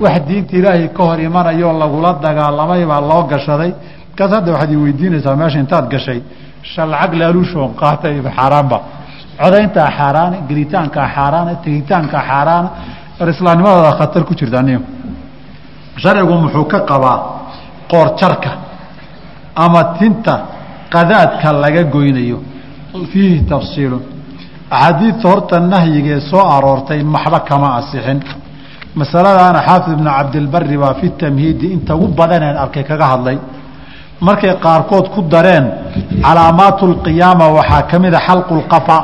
wax diinta ilaahay ka hor imanayoo lagula dagaalamay baa loo gashaday. Markaas hadda waxaad i weydiinaysaa meesha intaad gashay shalcag laaluushoon qaatay xaaraanba. Codayntaa xaaraana gelitaankaa xaaraana tegitaankaa xaaraana war khatar ku jirta aniga sharcigu muxuu ka qabaa qoorjarka ama tinta qadaadka laga goynayo. Fiihi tafsiilun. Axaadiidta horta nahyigee soo aroortay maxba kama asixin masaladaana xaafid ibnu cabdilbari baa fi tamhiidi inta ugu badaneen arkay kaga hadlay. Markay qaarkood ku dareen calaamaatu lqiyaama waxaa ka mida xalqu lqafa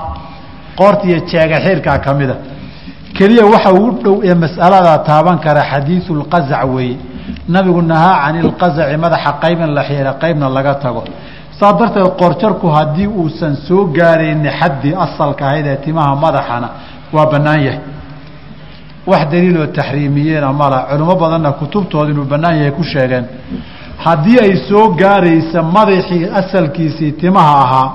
qoorta iyo jeega xiirkaa ka mida keliya waxa ugu dhow ee mas'aladaa taaban kara xadiidu lqazac weeye. Nabigu nahaa cani ilqazaci madaxa qayb la xiira qaybna laga tago. Saa darteed qoorjarku haddii uusan soo gaarayni xaddii asalka ahayd ee timaha madaxana waa bannaan yahay wax daliiloo taxriimiyeena mala culimo badanna kutubtooda inuu bannaan yahay ku sheegeen. Haddii ay soo gaaraysa madaxii asalkiisii timaha ahaa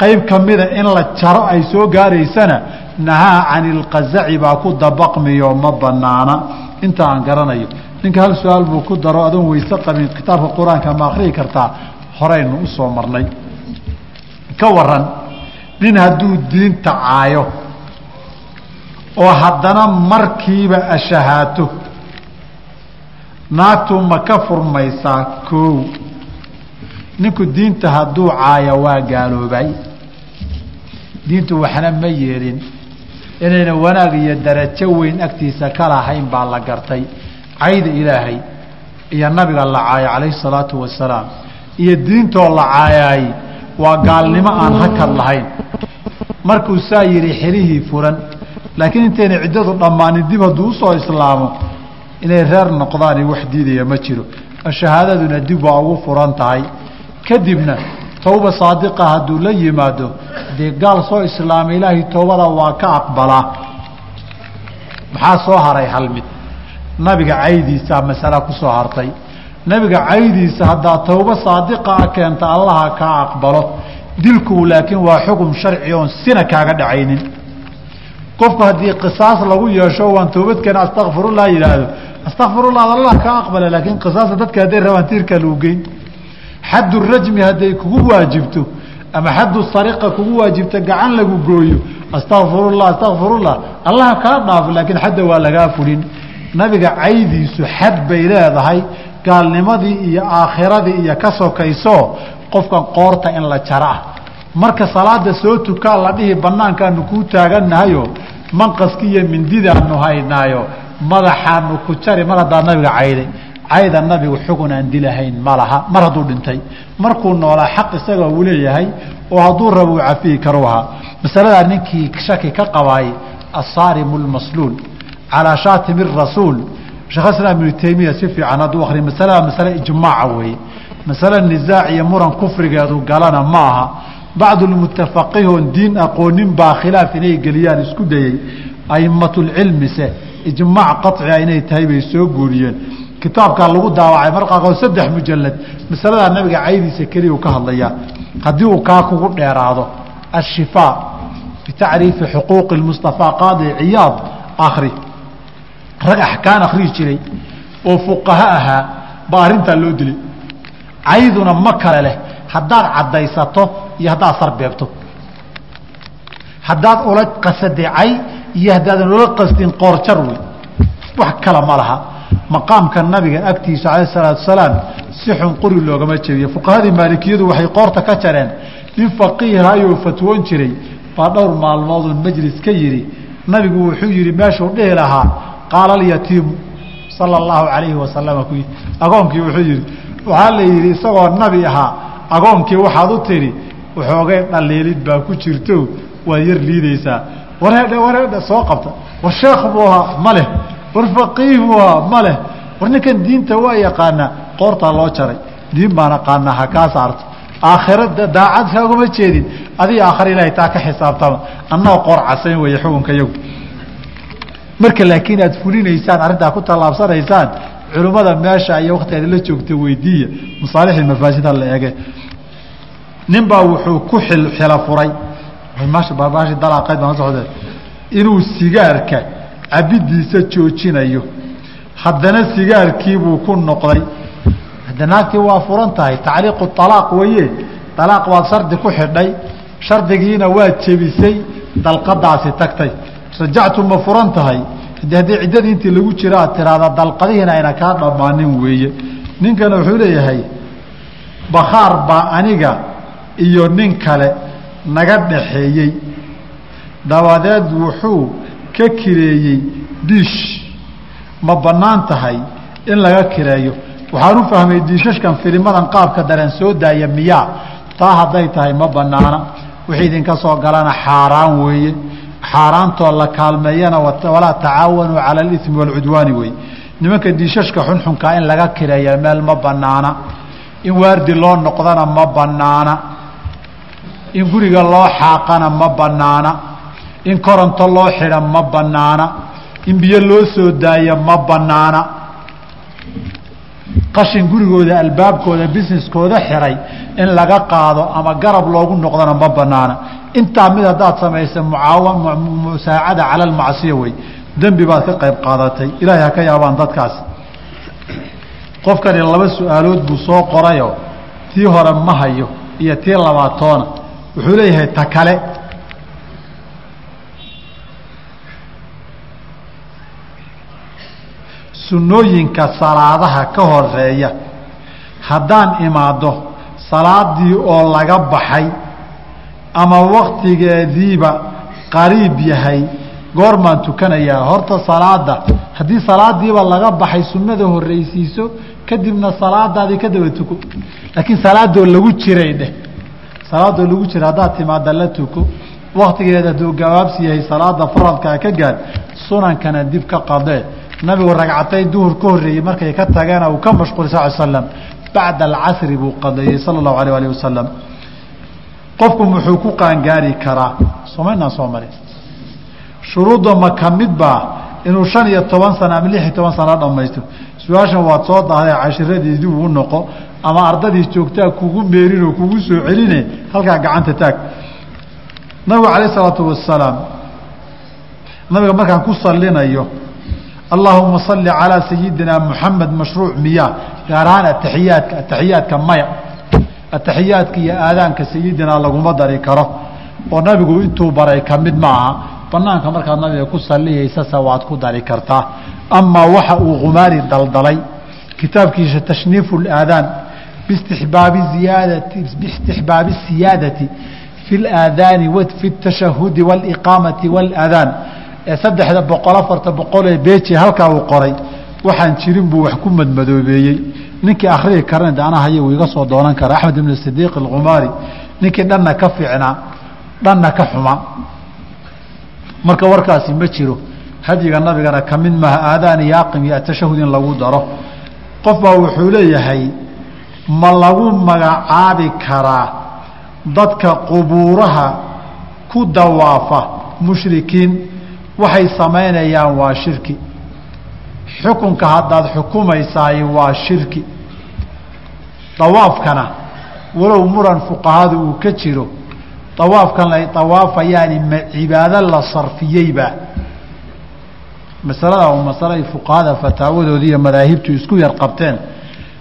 qayb ka mida in la jaro ay soo gaaraysana nahaa cani ilqazaci baa ku dabaqmiyo ma banaana inta aan garanayo ninka hal su'aal buu ku daro adoon weyse qabin kitaabka qur'aanka ma akriyi kartaa horeynu u soo marnay. Ka waran nin hadduu diinta caayo oo haddana markiiba ashahaato naagtu ma ka furmaysaa koow. Ninku diinta hadduu caayo waa gaaloobay. Diintu waxna ma yeelin inayna wanaag iyo darajo weyn agtiisa ka lahayn baa la gartay. Cayda ilaahay iyo nabiga la caayo calayhi salaatu wasalaam iyo diintoo la caayaay waa gaalnimo aan hakad lahayn. Markuu saa yidhi xelihii furan laakiin intayna ciddadu dhammaanin dib hadduu u soo islaamo inay reer noqdaan wax diidaya ma jiro. Shahaadaduna dib waa ugu furan tahay. Kadibna towba saadiqa hadduu la yimaado dee gaal soo islaamay ilaahay towbada waa ka aqbalaa. Maxaa soo haray hal mid? Nabiga caydiisaa masala ku soo hartay. Nabiga caydiisa haddaa towba saadiqa a keenta allaha kaa aqbalo. Dilku laakiin waa xukum sharci oon sina kaaga dhacaynin qofku haddii qisaas lagu yeesho waan toobadkeena astakfirullah yidhaahdo. Astakfirullah allah kaa aqbala laakiin qisaasta dadka hadday rabaan tiirkaa lagu geyn. Xaddu rajmi hadday kugu waajibto ama xaddu sariqa kugu waajibto gacan lagu gooyo. Astakfirullah astakfirullah allaha kaa dhaafo laakiin xadda waa lagaa fulin. Nabiga caydiisu xad bay leedahay gaalnimadii iyo aakhiradii iyo ka sokayso qofkan qoorta in la jaro ah marka salaada soo tukaa la dhihi banaankaanu kuu taagannahayo manqaski iyo mindidaanu haynaayo madaxaanu ku jari mar haddaa nabiga cayday cayda nabigu xugun aan dilahayn ma mar hadduu dhintay. Markuu noolaa xaq isaga uu leeyahay oo hadduu rabo uu cafiyi karu ahaa. Masaladaa ninkii shaki ka qabaay asaarimu lmasluul calaa shaatimi rasuul sheekh islaam ibnu taymiya si fiican hadduu akriya masalada masale ijmaaca weeye. Masale nisaac iyo muran kufrigeedu galana ma aha bacdu lmutafaqihoon diin aqoonin baa khilaaf inay geliyaan isku dayey aimatulcilmise ijmaac qaciga inay tahay bay soo guuriyeen. Kitaabkaa lagu daawacay marqaaqoo saddex mujalad masaladaa nabiga caydiisa keliya ka hadlayaa. Haddii uu kaa kugu dheeraado ashifaa bitacriifi xuquuqi mustafaa qaadi ciyaad akri rag axkaan akrihi jiray oo fuqaha ahaa baa arrintaa loo dilay cayduna ma kale leh haddaad caddaysato iyo haddaad sarbeebto haddaad ula qasadecay iyo haddaadan ula qasdin qoorjar wey wax kale ma laha. Maqaamka nabiga agtiisa calayh salaatu salaam si xun quri loogama jebiyo. Fuqahadii maalikiyadu waxay qoorta ka jareen nin faqiihayoo fatwoon jiray. Baa dhowr maalmoodun majlis ka yidhi. Nabigu wuxuu yidhi meeshuu dhihi lahaa. Qaala alyatiimu sala allahu calayhi wasalama agoonkii wuxuu yidhi waxaa la yidhi isagoo nabi ahaa agoonkii waxaad u tidhi waxoogay dhaliilid baa ku jirto waad yar liidaysaa wareedhe wareedhe soo qabta. War sheekh buu ahaa ma leh. War faqiih buu ahaa ma leh. War ninkan diinta waa yaqaanaa qoortaa loo jaray. Diin baan aqaanaa ha kaa saarto. Aakhira daacad kaaguma jeedin. Adiga aakhira ilaahay taa ka xisaabtama. Annagoo qoor casayn weeye xukunka yagu marka laakiin aad fulinaysaan arrintaa ku tallaabsanaysaan culimmada meesha iyo waktigeeda la joogta weydiiya masaalixi mafaasida la ege nin baa wuxuu ku xilo furay. Baashi dalaaqayd baan socde inuu sigaarka cabidiisa joojinayo. Haddana sigaarkiibuu ku noqday. Naagtii waa furan tahay tacliiqu alaaq weeye. Alaaq baad shardi ku xidhay. Shardigiina waad jebisay dalqadaasi tagtay. Rajactu ma furan tahay de haddii ciddadii intii lagu jira aad tiraahda dalqadihiina ayna kaa dhammaanin weeye. Ninkana wuxuu leeyahay bakhaar baa aniga iyo nin kale naga dhaxeeyey. Dabadeed wuxuu ka kireeyey diish. Ma bannaan tahay in laga kireeyo. Waxaan u fahmay diishashkan filimadan qaabka dareen soo daaya miyaa. Taa hadday tahay ma banaana wixii idinka soo galana xaaraan weeye xaaraantoo la kaalmeeyana walaa tacaawanuu cala alimi waalcudwaani wey. Nimanka diishashka xunxunkaa in laga kireeya meel ma banaana in waardi loo noqdana ma banaana in guriga loo xaaqana ma banaana in koronto loo xidha ma banaana in biyo loo soo daaya ma banaana qashin gurigooda albaabkooda businesskooda xiray in laga qaado ama garab loogu noqdona ma banaana intaa mid haddaad samaysa musaacada cala almacsiya wey dembi baad ka qayb qaadatay. Ilaahay ha ka yaabaan dadkaas. Qofkani laba su'aalood buu soo qorayo. Tii hore ma hayo iyo tii labaatoona. Wuxuu leeyahay ta kale. Sunnooyinka salaadaha ka horreeya haddaan imaado salaadii oo laga baxay ama waktigeediiba qariib yahay. Goormaan tukanayaa horta salaada haddii salaadiiba laga baxay sunnada horreysiiso kadibna salaadaadii ka daba tuko. Laakiin salaadoo lagu jiray dheh. Salaadoo lagu jira haddaad timaada la tuko waktigeeda hadduu gabaabsi yahay salaada faradkaa ka gaad sunankana dib ka qadee nabigu ragcatay duhur ka horreeyey markay ka tageena uu ka mashquulay sal slam bacda alcasri buu qadeeyey sala allahu alayh alih wasalam qofku muxuu ku qaangaari karaa? Somaynaan soo marin. Shuruudda ma ka inuu shan iyo toban sano ama lix iyo toban sano dhamaysto su'aashan waad soo dahday cashiradii dib uu noqo ama ardadii joogtaa kugu meerin oo kugu soo celine halkaa gacanta taag. Nabigu calayh isalaatu wasalaam nabiga markaan ku salinayo allahuma salli calaa sayidina muxamed mashruuc miyaa gaar ahaan ataxiyaadka ataxiyaadka maya ataxiyaadka iyo aadaanka sayidinaa laguma dari karo oo nabigu intuu baray ka mid ma aha banaanka markaad nabiga ku saliyaysase waad ku dari kartaa amaa waxa uu khumaari daldalay kitaabkiisa tashniifu اaadaan bistixbaabi ziyaadati bistixbaabi siyaadati fi اlaadaani fi اtashahudi wاliqaamati wاlaadaan ee saddexda boqol afarta boqol ee beji halkaa uu qoray waxaan jirin buu wax ku madmadoobeeyey ninkii akhriyi karana de ana haya uu iga soo doonan kara axmed ibn sidiiq alkhumaari ninkii dhanna ka fiicnaa dhanna ka xuma. Marka warkaasi ma jiro. Hadyiga nabigana ka mid maaha aadaan iyo aqim iyo atashahud in lagu daro. Qof wuxuu leeyahay ma lagu magacaabi karaa dadka qubuuraha ku dawaafa mushrikiin? Waxay samaynayaan waa shirki xukunka haddaad xukumaysaay waa shirki. Dawaafkana walow muran fuqahadu uu ka jiro dawaafkan ay dawaafayaani ma cibaado la sarfiyeyba. Masalada waa masalo ay fuqahada fataawadoodi iyo madaahibtu isku yar qabteen.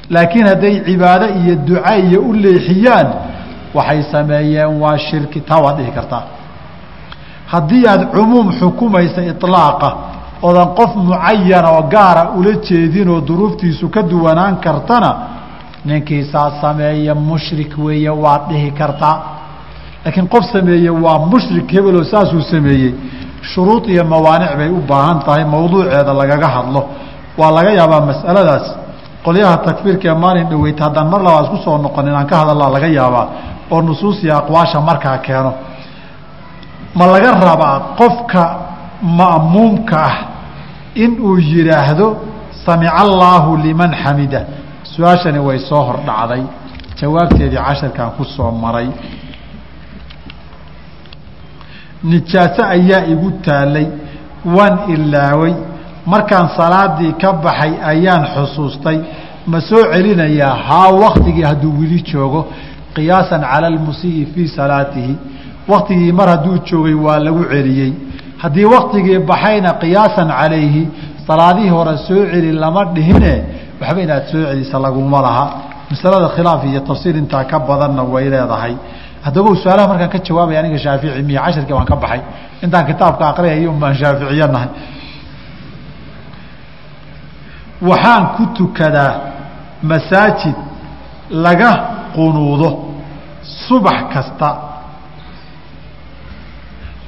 Laakiin hadday cibaado iyo duca iyo u leexiyaan waxay sameeyeen waa shirki. Taa waad dhihi kartaa. Haddii aada cumuum xukumaysa iطlaaqa oodan qof mucayana oo gaara ula jeedin oo duruuftiisu ka duwanaan kartana ninkiisaa sameeya mushrik weeye waad dhihi kartaa laakiin qof sameeye waa mushrik hebeloo saasuu sameeyey. Shuruud iyo mawaanic bay u baahan tahay mawduuceeda lagaga hadlo. Waa laga yaabaa mas'aladaas. Qolyaha takfiirka ee maalin dhaweyta haddaan mar labaad isku soo noqon inaan ka hadallaa laga yaabaa oo nusuus iyo aqwaasha markaa keeno. Ma laga rabaa qofka ma'muumka ah inuu yidhaahdo samica allaahu liman xamida. Su'aashani way soo hordhacday jawaabteedii casharkan ku soo maray. Nijaaso ayaa igu taalay waan ilaaway. Markaan salaadii ka baxay ayaan xusuustay. Ma soo celinayaa haa waktigii hadduu weli joogo. Qiyaasan cala almusii'i fii salaatihi. Waktigii mar hadduu joogay waa lagu celiyey haddii waktigii baxayna qiyaasan calayhi salaadihii hore soo celi lama dhihine waxba inaad soo celisa laguma laha. Masalada khilaaf iyo tafsiir intaa ka badanna way leedahay. Haddaba su'aalaha markaan ka jawaabaya aniga shaafici miya cashirkii waan ka baxay. Intaan kitaabka aqriyayo un baan shaaficiye nahay. Waxaan ku tukadaa masaajid laga qunuudo subax kasta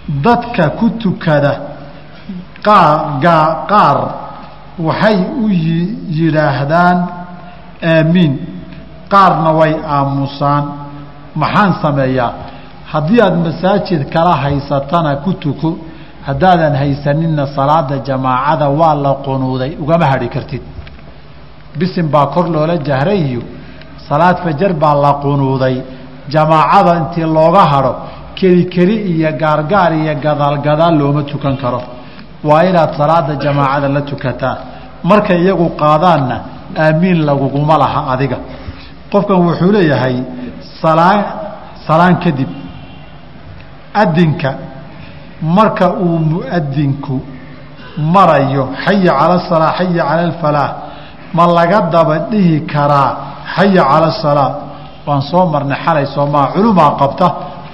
dadka ku tukada qaar waxay u yidhaahdaan aamiin qaarna way aamusaan. Maxaan sameeyaa? Haddii aada masaajid kala haysatana ku tuko haddaadan haysaninna salaada jamaacada waa la qunuuday. Ugama hadhi kartid. Bisin baa kor loola jahray iyo salaad fajar baa la qunuuday. Jamaacada intii looga hadho keli keli iyo gaargaar iyo gadaal gadaal looma tukan karo. Waa inaad salaada jamaacada la tukataa. Markay iyagu qaadaanna aamiin laguguma laha adiga. Qofkan wuxuu leeyahay salaan salaan kadib adinka marka uu muadinku marayo xaya cala asalaa xaya cala alfalaah ma laga daba dhihi karaa xaya cala asalaa waan soo marnay xalay soomaa culumaa qabta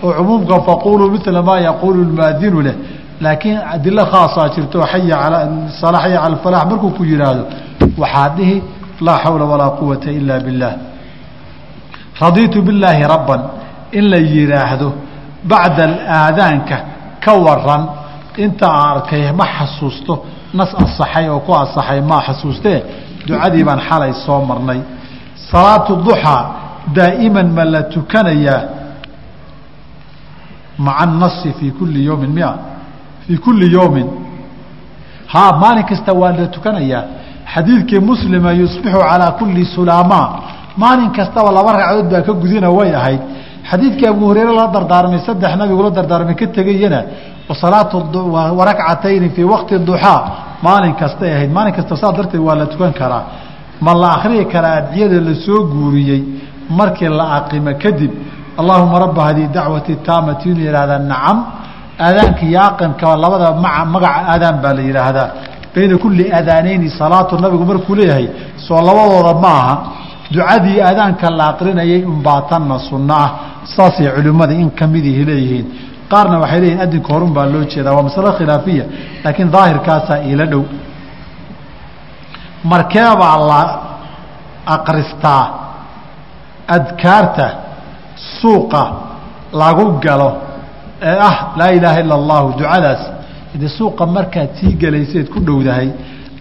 oo cumuumka faquluu mila maa yaquulu lmaadinu leh. Laakiin adilo khaasaa jirto xaya ala sala xaya cala alfalax markuu ku yidhaahdo waxaa dhihi laa xawla walaa quwata ila biاllah radiitu billaahi rabban in la yidhaahdo bacda aadaanka ka waran inta aan arkay ma xasuusto nas asaxay oo ku asaxay maa xasuustee ducadii baan xalay soo marnay. Salaatu duxaa daa'iman ma la tukanayaa maca anasi fii kulli yowmin mia fii kulli yowmin haa maalin kasta waa la tukanayaa. Xadiidkii muslima yusbixu calaa kulli sulaamaa maalin kastaba laba ragcadood baa ka gudina way ahayd. Xadiidkii abu hureyre la dardaarmay saddex nabigula dardaarmay ka tegayana salaatu warakcatayni fii waqti duxaa maalin kastay ahayd. Maalin kasta saa darteed waa la tukan karaa. Ma la akriyi karaa adciyada la guuriyey? Markii la aqimo kadib allahuma raba haddii dacwati taamati inu yihahdaa nacam aadaanka iyo labada maa magaca aadaan baa la yidhaahdaa. Bayna kulli aadaaneyni salaatu nabigu markuu leeyahay soo labadooda ma aha. Ducadii aadaanka la aqrinayay unbaa tanna sunno ah. Saasay culimmada in kamidihi leeyihiin. Qaarna waxay leeyihiin adinka horun baa loo jeedaa waa masalo khilaafiya laakiin daahirkaasaa iila dhow. Markeebaa la aqristaa adkaarta suuqa lagu galo ee ah laa ilaaha ila allahu ducadaas. De suuqa markaad sii gelayseed ku dhowdahay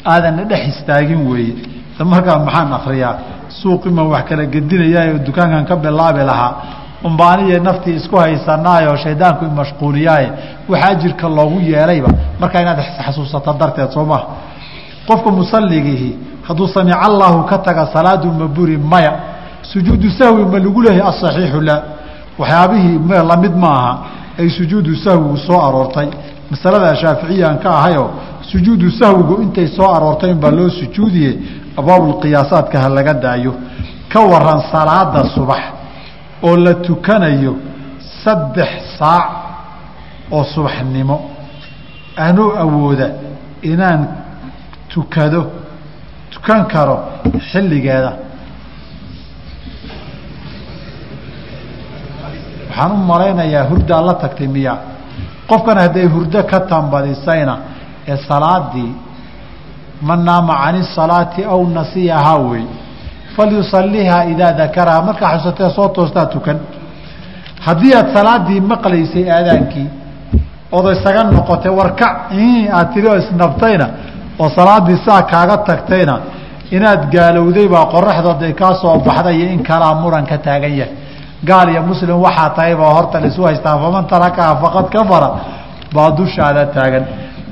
aadanna dhex istaagin weeye markaa maxaan akriyaa suuqiman wax kala gedinayaayo dukaankan ka bilaabi lahaa. Umbaaniya naftii isku haysanaayo shaydaanku mashquuliyaaye waxaa jirka loogu yeelayba. Markaa inaad xasuusato darteed soo maha qofka musaligiihi hadduu samic allahu ka taga salaadu ma buri maya sujuudu sahwi ma lagu leeyahay asaxiixu laa waxyaabihii la mid ma aha ay sujuudu sahwigu soo aroortay. Masalada shaaficiyaan ka ahayoo sujuudu sahwigu intay soo aroortay inbaa loo sujuudiye abwaabulqiyaasaadka ha laga daayo. Ka waran salaada subax oo la tukanayo saddex saac oo subaxnimo. Anuu awooda inaan tukado tukan karo xilligeeda waxaan u malaynayaa hurdaa la tagtay miya. Qofkan hadday hurdo ka tambadisayna ee salaadii man naama can isalaati aw nasiyahaa wey falyusalihaa idaa dakaraha. Markaa xusatee soo toostaa tukan. Haddii aad salaadii maqlaysay aadaankii ood isaga noqotay warkac aad tiri oo isnabtayna oo salaadii saa kaaga tagtayna inaad gaalowday baa qoraxdooday kaa soo baxday iyo in kalaa muran ka taagan yahay gaal iyo muslim waxaa tahay baa horta laisu haystaa. Faman tarakaha faqad kafara baa dushaada taagan.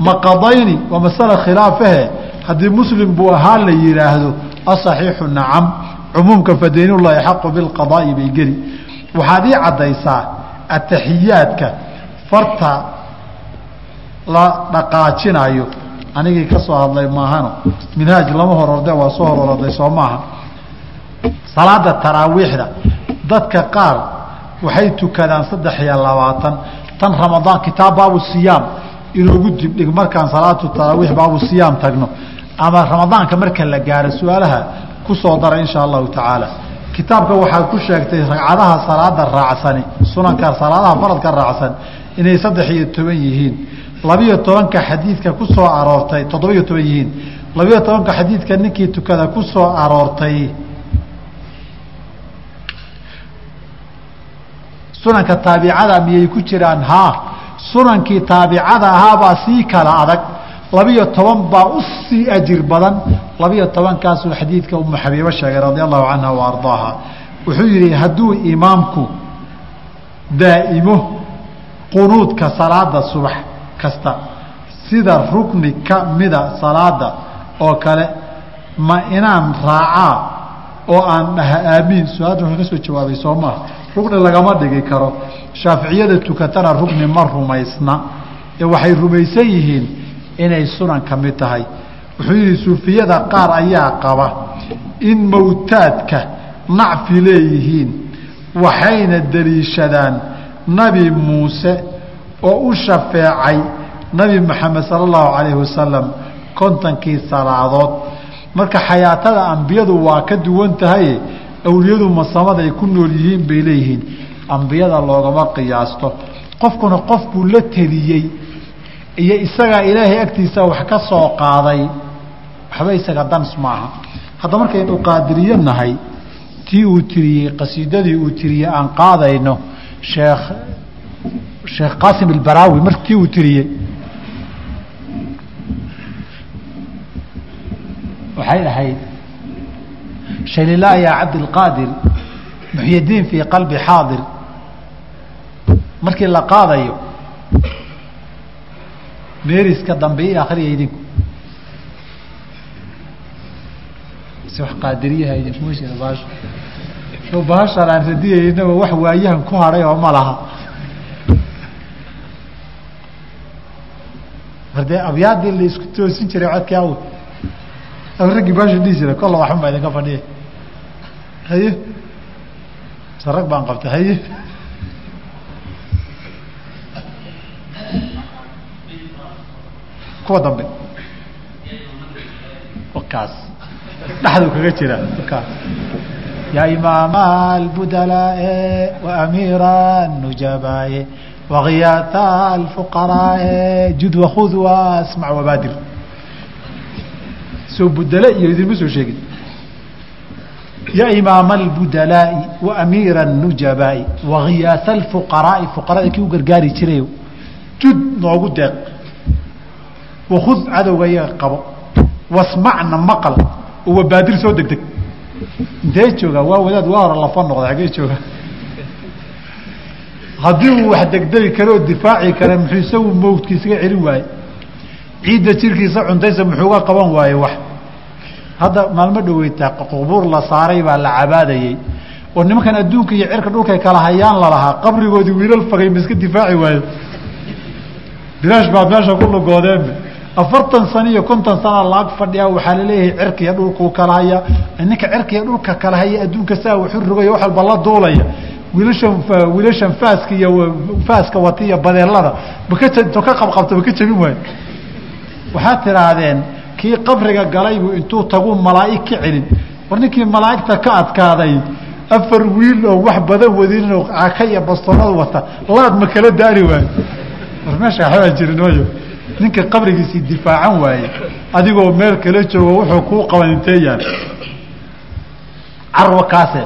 Maqadayni waa masala khilaafahe. Haddii muslim buu ahaa la yidhaahdo asaxiixu nacam cumuumka fadaynullahi xaqu bilqadaa'i bay geli. Waxaad ii caddaysaa ataxiyaadka farta la dhaqaajinayo anigii ka soo hadlay maahano minhaaj lama hororde waa soo hororday soo maaha. Salaada taraawiixda dadka qaar waxay tukadaan saddex iyo labaatan tan ramadaan kitaab baabu siyaam inoogu dibdhig markaan salaatu taraawiix baabu siyaam tagno ama ramadaanka marka la gaaro su'aalaha ku soo dara insha allahu tacaala. Kitaabka waxaad ku sheegtay ragcadaha salaada raacsani sunanka salaadaha faradka raacsan inay saddex iyo toban yihiin. Labiyo tobanka xadiidka ku soo aroortay toddoba-iyo toban yihiin. Labiyo tobanka xadiidka ninkii tukada ku soo aroortay sunanka taabicada miyay ku jiraan? Haa sunankii taabicada ahaabaa sii kala adag. Labiyo toban baa u sii ajir badan. Labiyo tobankaasuu xadiidka umu xabiibo sheegay radia allahu canha wa wuxuu yidhi hadduu imaamku daa'imo qunuudka salaada subax kasta sida rukni ka mida salaada oo kale ma inaan raacaa oo aan dhaha aamiin? Su'aadda wuxuu ka soo jawaabay soo maaha rugni lagama dhigi karo. Shaaficiyada tukatana rugni ma rumaysna. Ee waxay rumaysan yihiin inay sunan ka mid tahay. Wuxuu yidhi suufiyada qaar ayaa qaba in mawtaadka nacfi leeyihiin waxayna deliishadaan nabi muuse oo u shafeecay nabi moxamed sala allahu calayhi wasalam kontonkii salaadood. Marka xayaatada ambiyadu waa ka duwan tahay awliyadu masamada ay ku nool yihiin bay leeyihiin. Ambiyada loogama qiyaasto. Qofkuna qof buu la teliyey iyo isagaa ilaahay agtiisa wax ka soo qaaday. Waxba isaga dans maaha. Hadda markaynu qaadiriyo nahay tii uu tiriyey qasiidadii uu tiriyey aan qaadayno sheekh sheekh qaasim albaraawi mar tii uu tiriyey. Waxay ahayd shaylilaa yaa cabdilqaadir muxyidiin fii qalbi xaadir markii la qaadayo meeriska dambe i akriya idinku. Si wax qaadiriyaha idinkuma jira baasha o baashaan aan wax waayahan ku hadhay oo ma laha. Mar dee abyaadii la isku toosin jiray codkii aw raggii baasha dhihi jira kolla waxban baa idinka fadhiya haye se rag baan qabtay haye kuwa dambe. Kaas dhexduu kaga jira kaas yaa imaama albudalaae waamiira nujabaaye wakiyaata alfuqaraae jud wakud wasmac wabaadir soo budale iyo idinma soo sheegin ya imaama albudalaa'i waamiira nujabaai wakiyaata alfuqaraai fuqarada kii u gargaari jirayo jud noogu deeq wakud cadowga iyaga qabo wasmacna maqal oo wabaadir soo degdeg intee jooga waa wadaad waa hore lafa noqda xaggee jooga haddii uu wax degdegi karo oo difaaci kara muxuu isagu mawdki isaga celin waaye ciidda jirkiisa cuntaysa muxuuga qaban waaye wax hadda maalmo dhaweytaa qubuur la saaray baa la cabaadayey. Oo nimankan adduunka iyo cirka dhulkay kala hayaan lalahaa qabrigoodii wiilal fagay ma iska difaaci waayo. Bilaash baa meesha ku lugoodeenba afartan sano iyo konton sana laag fadhiya waxaa la leeyahay cirkiiyo dhulkuu kala haya. Ninka cirkiiyo dhulka kala haya adduunka saa waxu rogaya wax walba la duulaya. Wiilashan wiilashan faaska iyo faaska wata iyo badeelada maka to ka qabqabta maka jabin waayo. Waxaad tidhaahdeen kii qabriga galaybuu intuu tagu malaa'ig ka celin. War ninkii malaa'igta ka adkaaday afar wiil oo wax badan wadinoo aka iyo bastoonada wata. Laad ma kala daari waayo war meesha waxbaa jirin wayo ninka qabrigiisii difaacan waaye adigoo meel kala joogo wuxuu kuu qaban intee yaal carwa kaase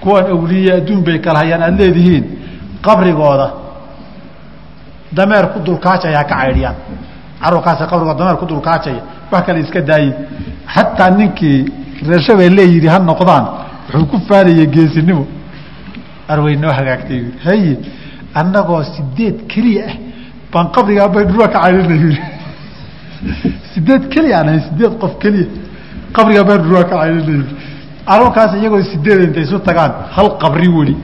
kuwan awliye adduun bay kala hayaan aada leedihiin. Qabrigooda dameer ku dulkaajaya ka caydhiyaan. Carwa kaase qabrigooda dameer ku dulkaajaya wax kale iska daaye xataa ninkii reershabay leeyidhi ha noqdaan. Wuxuu ku faanaya geesinimo. Arwey noo hagaagtay. Haye annagoo sideed keliya ah baan qabrigaa baydhurwa ka caydhinay sideed keliya aan ahay sideed qof keliya qabrigaa baydhurwa ka caydhinay arurkaas iyagoo sideed intay isu tagaan hal qabri weli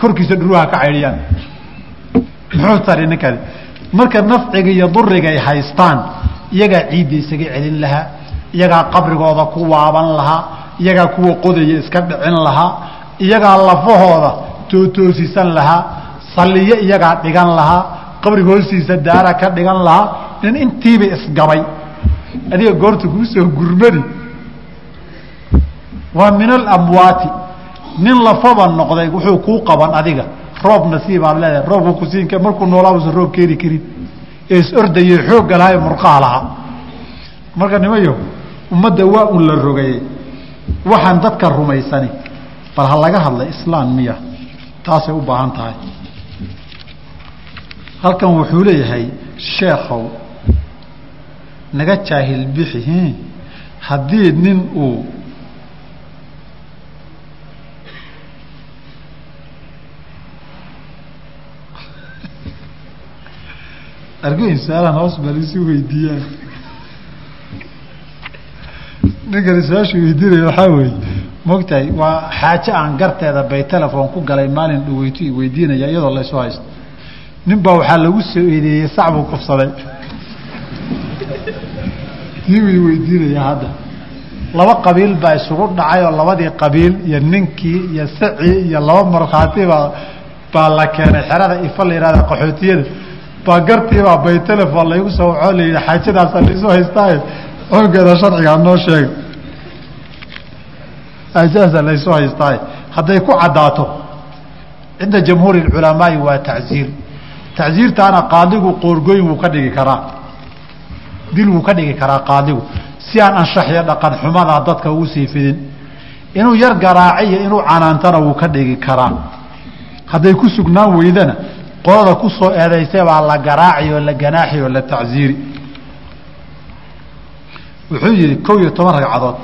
korkiisa dhurwaha ka caydhiyaan muxuu tari ninkani marka nafciga iyo duriga ay haystaan iyagaa ciidda isaga celin lahaa iyagaa qabrigooda ku waaban lahaa iyagaa kuwa qodaya iska dhicin lahaa iyagaa lafahooda tootoosisan lahaa salliyo iyagaa dhigan lahaa qabriga hoostiisa daara ka dhigan lahaa nin intiiba isgabay. Adiga goorta kuu soo gurmadi waa min alamwaati nin lafaba noqday wuxuu kuu qaban adiga. Roob nasiibaa leedahay roobku kusiin markuu noolaa usan roob keeni karin ee is ordaye xoogga lahaa ee murqaha lahaa. Marka nimayo ummadda waa un la rogayey waxaan dadka rumaysani bal ha laga hadla islaan miya. Taasay u baahan tahay. Halkan wuxuu leeyahay sheekhow naga jaahil bixi haddii nin uu argoyn su'aalaan hoos bal isu weydiiyaan ninkani su'aashu weydiinaya waxaa weeye mogtahay waa xaaje aan garteeda bay telefon ku galay maalin dhaweyto i weydiinaya iyadoo laysu haysto. Nin baa waxaa lagu soo eedeeyey sac buu kufsaday way weydiinaya hadda. Laba qabiil baa isugu dhacay oo labadii qabiil iyo ninkii iyo sacii iyo laba markhaatiba baa la keenay xerada ifa la yihahda qaxootiyada baa gartiibaa bay telefon laygu soo wacoo la yidhi xaajadaasa laisu haystaaye xoogeeda sharcigaa noo sheega xaajadaasa laysu haystaaye hadday ku caddaato cinda jamhuuri اculamaai waa tacziir tacziirtaana qaadigu qoorgoyn wuu ka dhigi karaa. Dil wuu ka dhigi karaa qaadigu. Si aan anshaxyo dhaqan xumada dadka ugu sii fidin inuu yar garaaciyo inuu canaantana wuu ka dhigi karaa. Hadday ku sugnaan weydana qolada ku soo baa la garaaci oo la ganaaxi oo la tacziiri wuxuu yidhi kow iyo toban ragcadood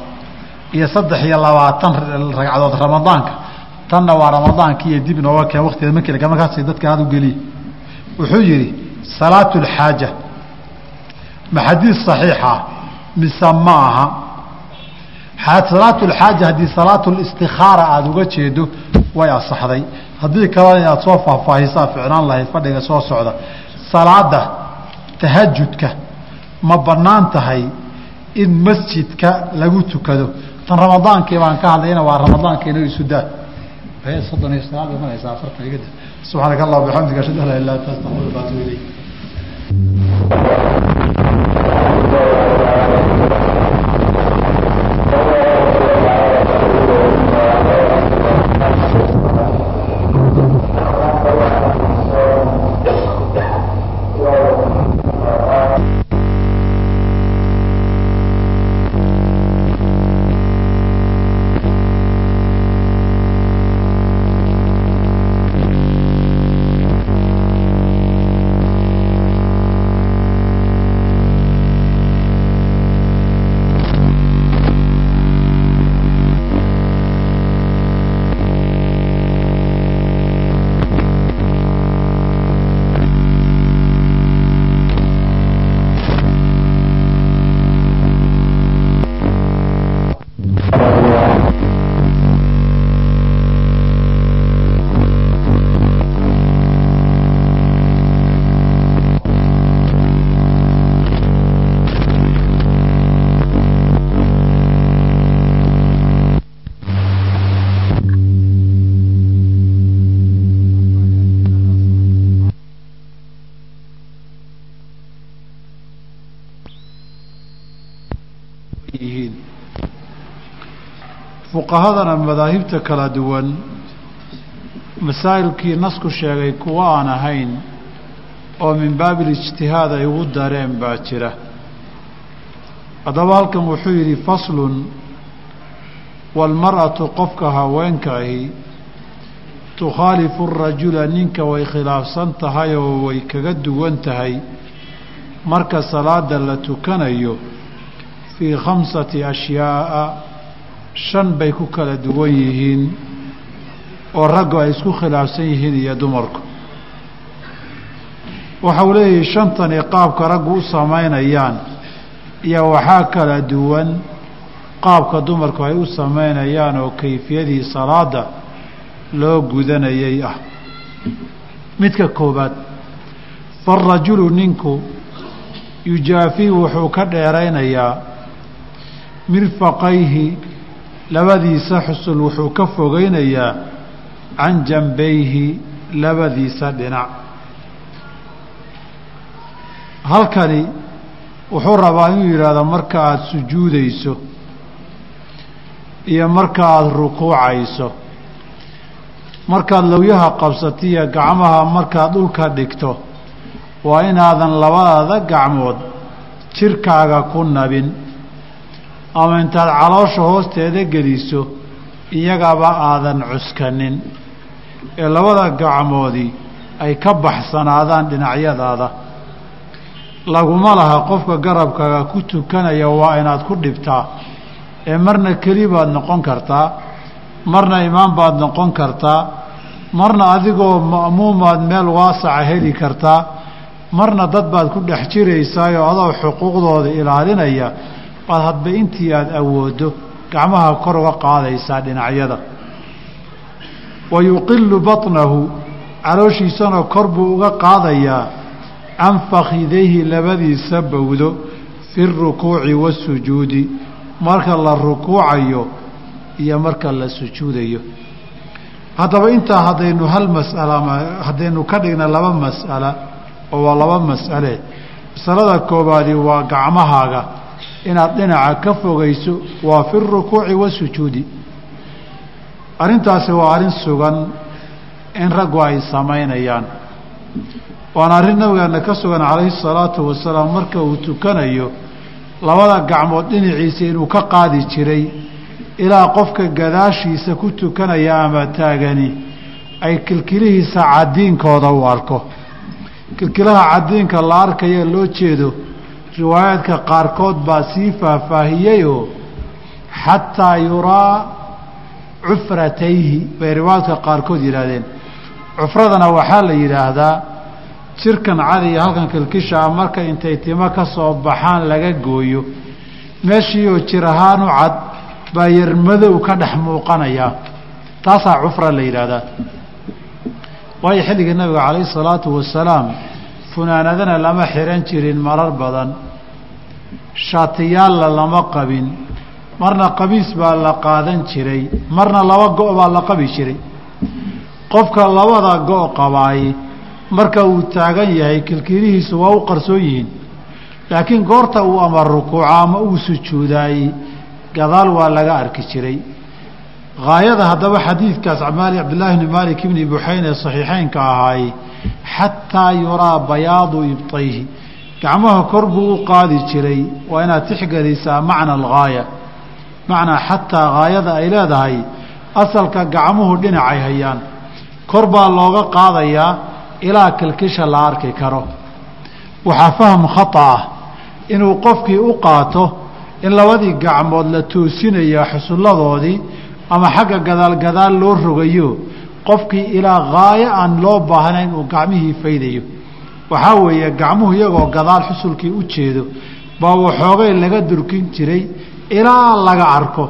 iyo saddex iyo labaatan ragcadood ramadaanka tanna waa ramadaanki iyo dib nooga keen waktigeeda markii markaas dadka aad u geliya wuxuu yidhi salaatu lxaaja ma xadiid saxiixa mise ma aha? Salaatu lxaaja haddii salaatu listikaara aada uga jeedo way asaxday. Haddii kalena inaad soo faahfaahisaa ficnaan lahayd fadhiga soo socda salaada tahajudka ma bannaan tahay in masjidka lagu tukado. Tan ramadaankii baan ka hadlayna waa ramadaanka inoo isu daa. Soddon iyo sagaal bay maraysaa afartan igada subxaanaka allah bixamdika ashhadu an laa ilaha illa anta astaghfiruka wa atuubu ilayk fuqahadana madaahibta kala duwan masaa'ilkii nasku sheegay kuwa aan ahayn oo min baabil ijtihaad ay ugu dareen baa jira. Haddaba halkan wuxuu yidhi faslun waalmar'atu qofka haweenka ahi tukhaalifu arajula ninka way khilaafsan tahay oo way kaga duwan tahay marka salaada la tukanayo fii khamsati ashyaa'a shan bay ku kala duwan yihiin oo raggu ay isku khilaafsan yihiin iyo dumarku. Waxa uu leeyahay shantani qaabka raggu u samaynayaan iyo waxaa kala duwan qaabka dumarku ay u samaynayaan oo kayfiyadii salaada loo gudanayay ah. Midka koobaad faarajulu ninku yujaafii wuxuu ka dheeraynayaa mirfaqayhi labadiisa xusul wuxuu ka fogeynayaa can janbayhi labadiisa dhinac. Halkani wuxuu rabaa inuu yidhaahdo marka aada sujuudayso iyo marka aada rukuucayso. Markaad lawyaha qabsatiyo gacmaha markaad dhulka dhigto waa inaadan labadaada gacmood jirkaaga ku nabin ama intaad caloosha hoosteeda geliso iyagaba aadan cuskanin. Ee labada gacmoodii ay ka baxsanaadaan dhinacyadaada. Laguma laha qofka garabkaaga ku tukanaya waa inaad ku dhibtaa. Ee marna keli baad noqon kartaa marna imaam baad noqon kartaa marna adigoo ma'muumaad meel waasaca heli kartaa marna dad baad ku dhex jiraysaayoo adoo xuquuqdooda ilaalinaya baad hadba intii aada awooddo gacmaha kor uga qaadaysaa dhinacyada. Wa yuqilu batnahu calooshiisana kor buu uga qaadayaa can fakhidayhi labadiisa bowdo fi rukuuci waasujuudi marka la rukuucayo iyo marka la sujuudayo. Haddaba intaa haddaynu hal mas'ala haddaynu ka dhigna laba mas'ala oo waa laba mas'ale. Masalada koobaadi waa gacmahaaga inaad dhinaca ka fogayso waa fi rukuuci wasujuudi arrintaasi waa arrin sugan in raggu ay samaynayaan. Waana arrin nabigeena ka sugan calayhi salaatu wasalaam marka uu tukanayo labada gacmood dhinaciisa inuu ka qaadi jiray ilaa qofka gadaashiisa ku tukanaya ama taagani ay kilkilihiisa cadiinkooda u arko. Kilkilaha cadiinka la arkaya loo jeedo riwaayaadka qaarkood baa sii faahfaahiyeyoo xataa yuraa cufratayhi bay riwaayaadka qaarkood yidhaahdeen. Cufradana waxaa la yidhaahdaa jirkan cadi iyo halkan kilkishaa marka intay timo ka soo baxaan laga gooyo meeshiioo jir ahaan u cad baa yarmadow ka dhex muuqanayaa taasaa cufra la yidhaahdaa. Waayo xilligii nabiga calayhi salaatu wasalaam funaanadana lama xihan jirin marar badan shaatiyaalla lama qabin marna qamiis baa la qaadan jiray marna laba go' baa la qabi jiray. Qofka labada go' qabaay marka uu taagan yahay kilkilihiisu waa u qarsoon yihiin. Laakiin goorta uu ama rukuuco ama uu sujuudaayey gadaal waa laga arki jiray. Haayada haddaba xadiidkaas cabdillaahi bni maalik ibni buxayn ee saxiixeynka ahaay xataa yuraa bayaadu ibtayhi gacmaha kor buu u qaadi jiray. Waa inaad tixgelisaa macna alghaaya. Macnaa xataa haayada ay leedahay asalka gacmuhu dhinacay hayaan. Kor baa looga qaadayaa ilaa kilkisha la arki karo. Waxaa faham khata ah inuu qofkii u qaato in labadii gacmood la toosinaya xusulladoodii ama xagga gadaal gadaal loo rogayo. Qofkii ilaa haayo aan loo baahnayn uu gacmihii faydayo waxaa weeye gacmuhu iyagoo gadaal xusulkii u jeedo baa waxoogay laga durkin jiray ilaa laga arko.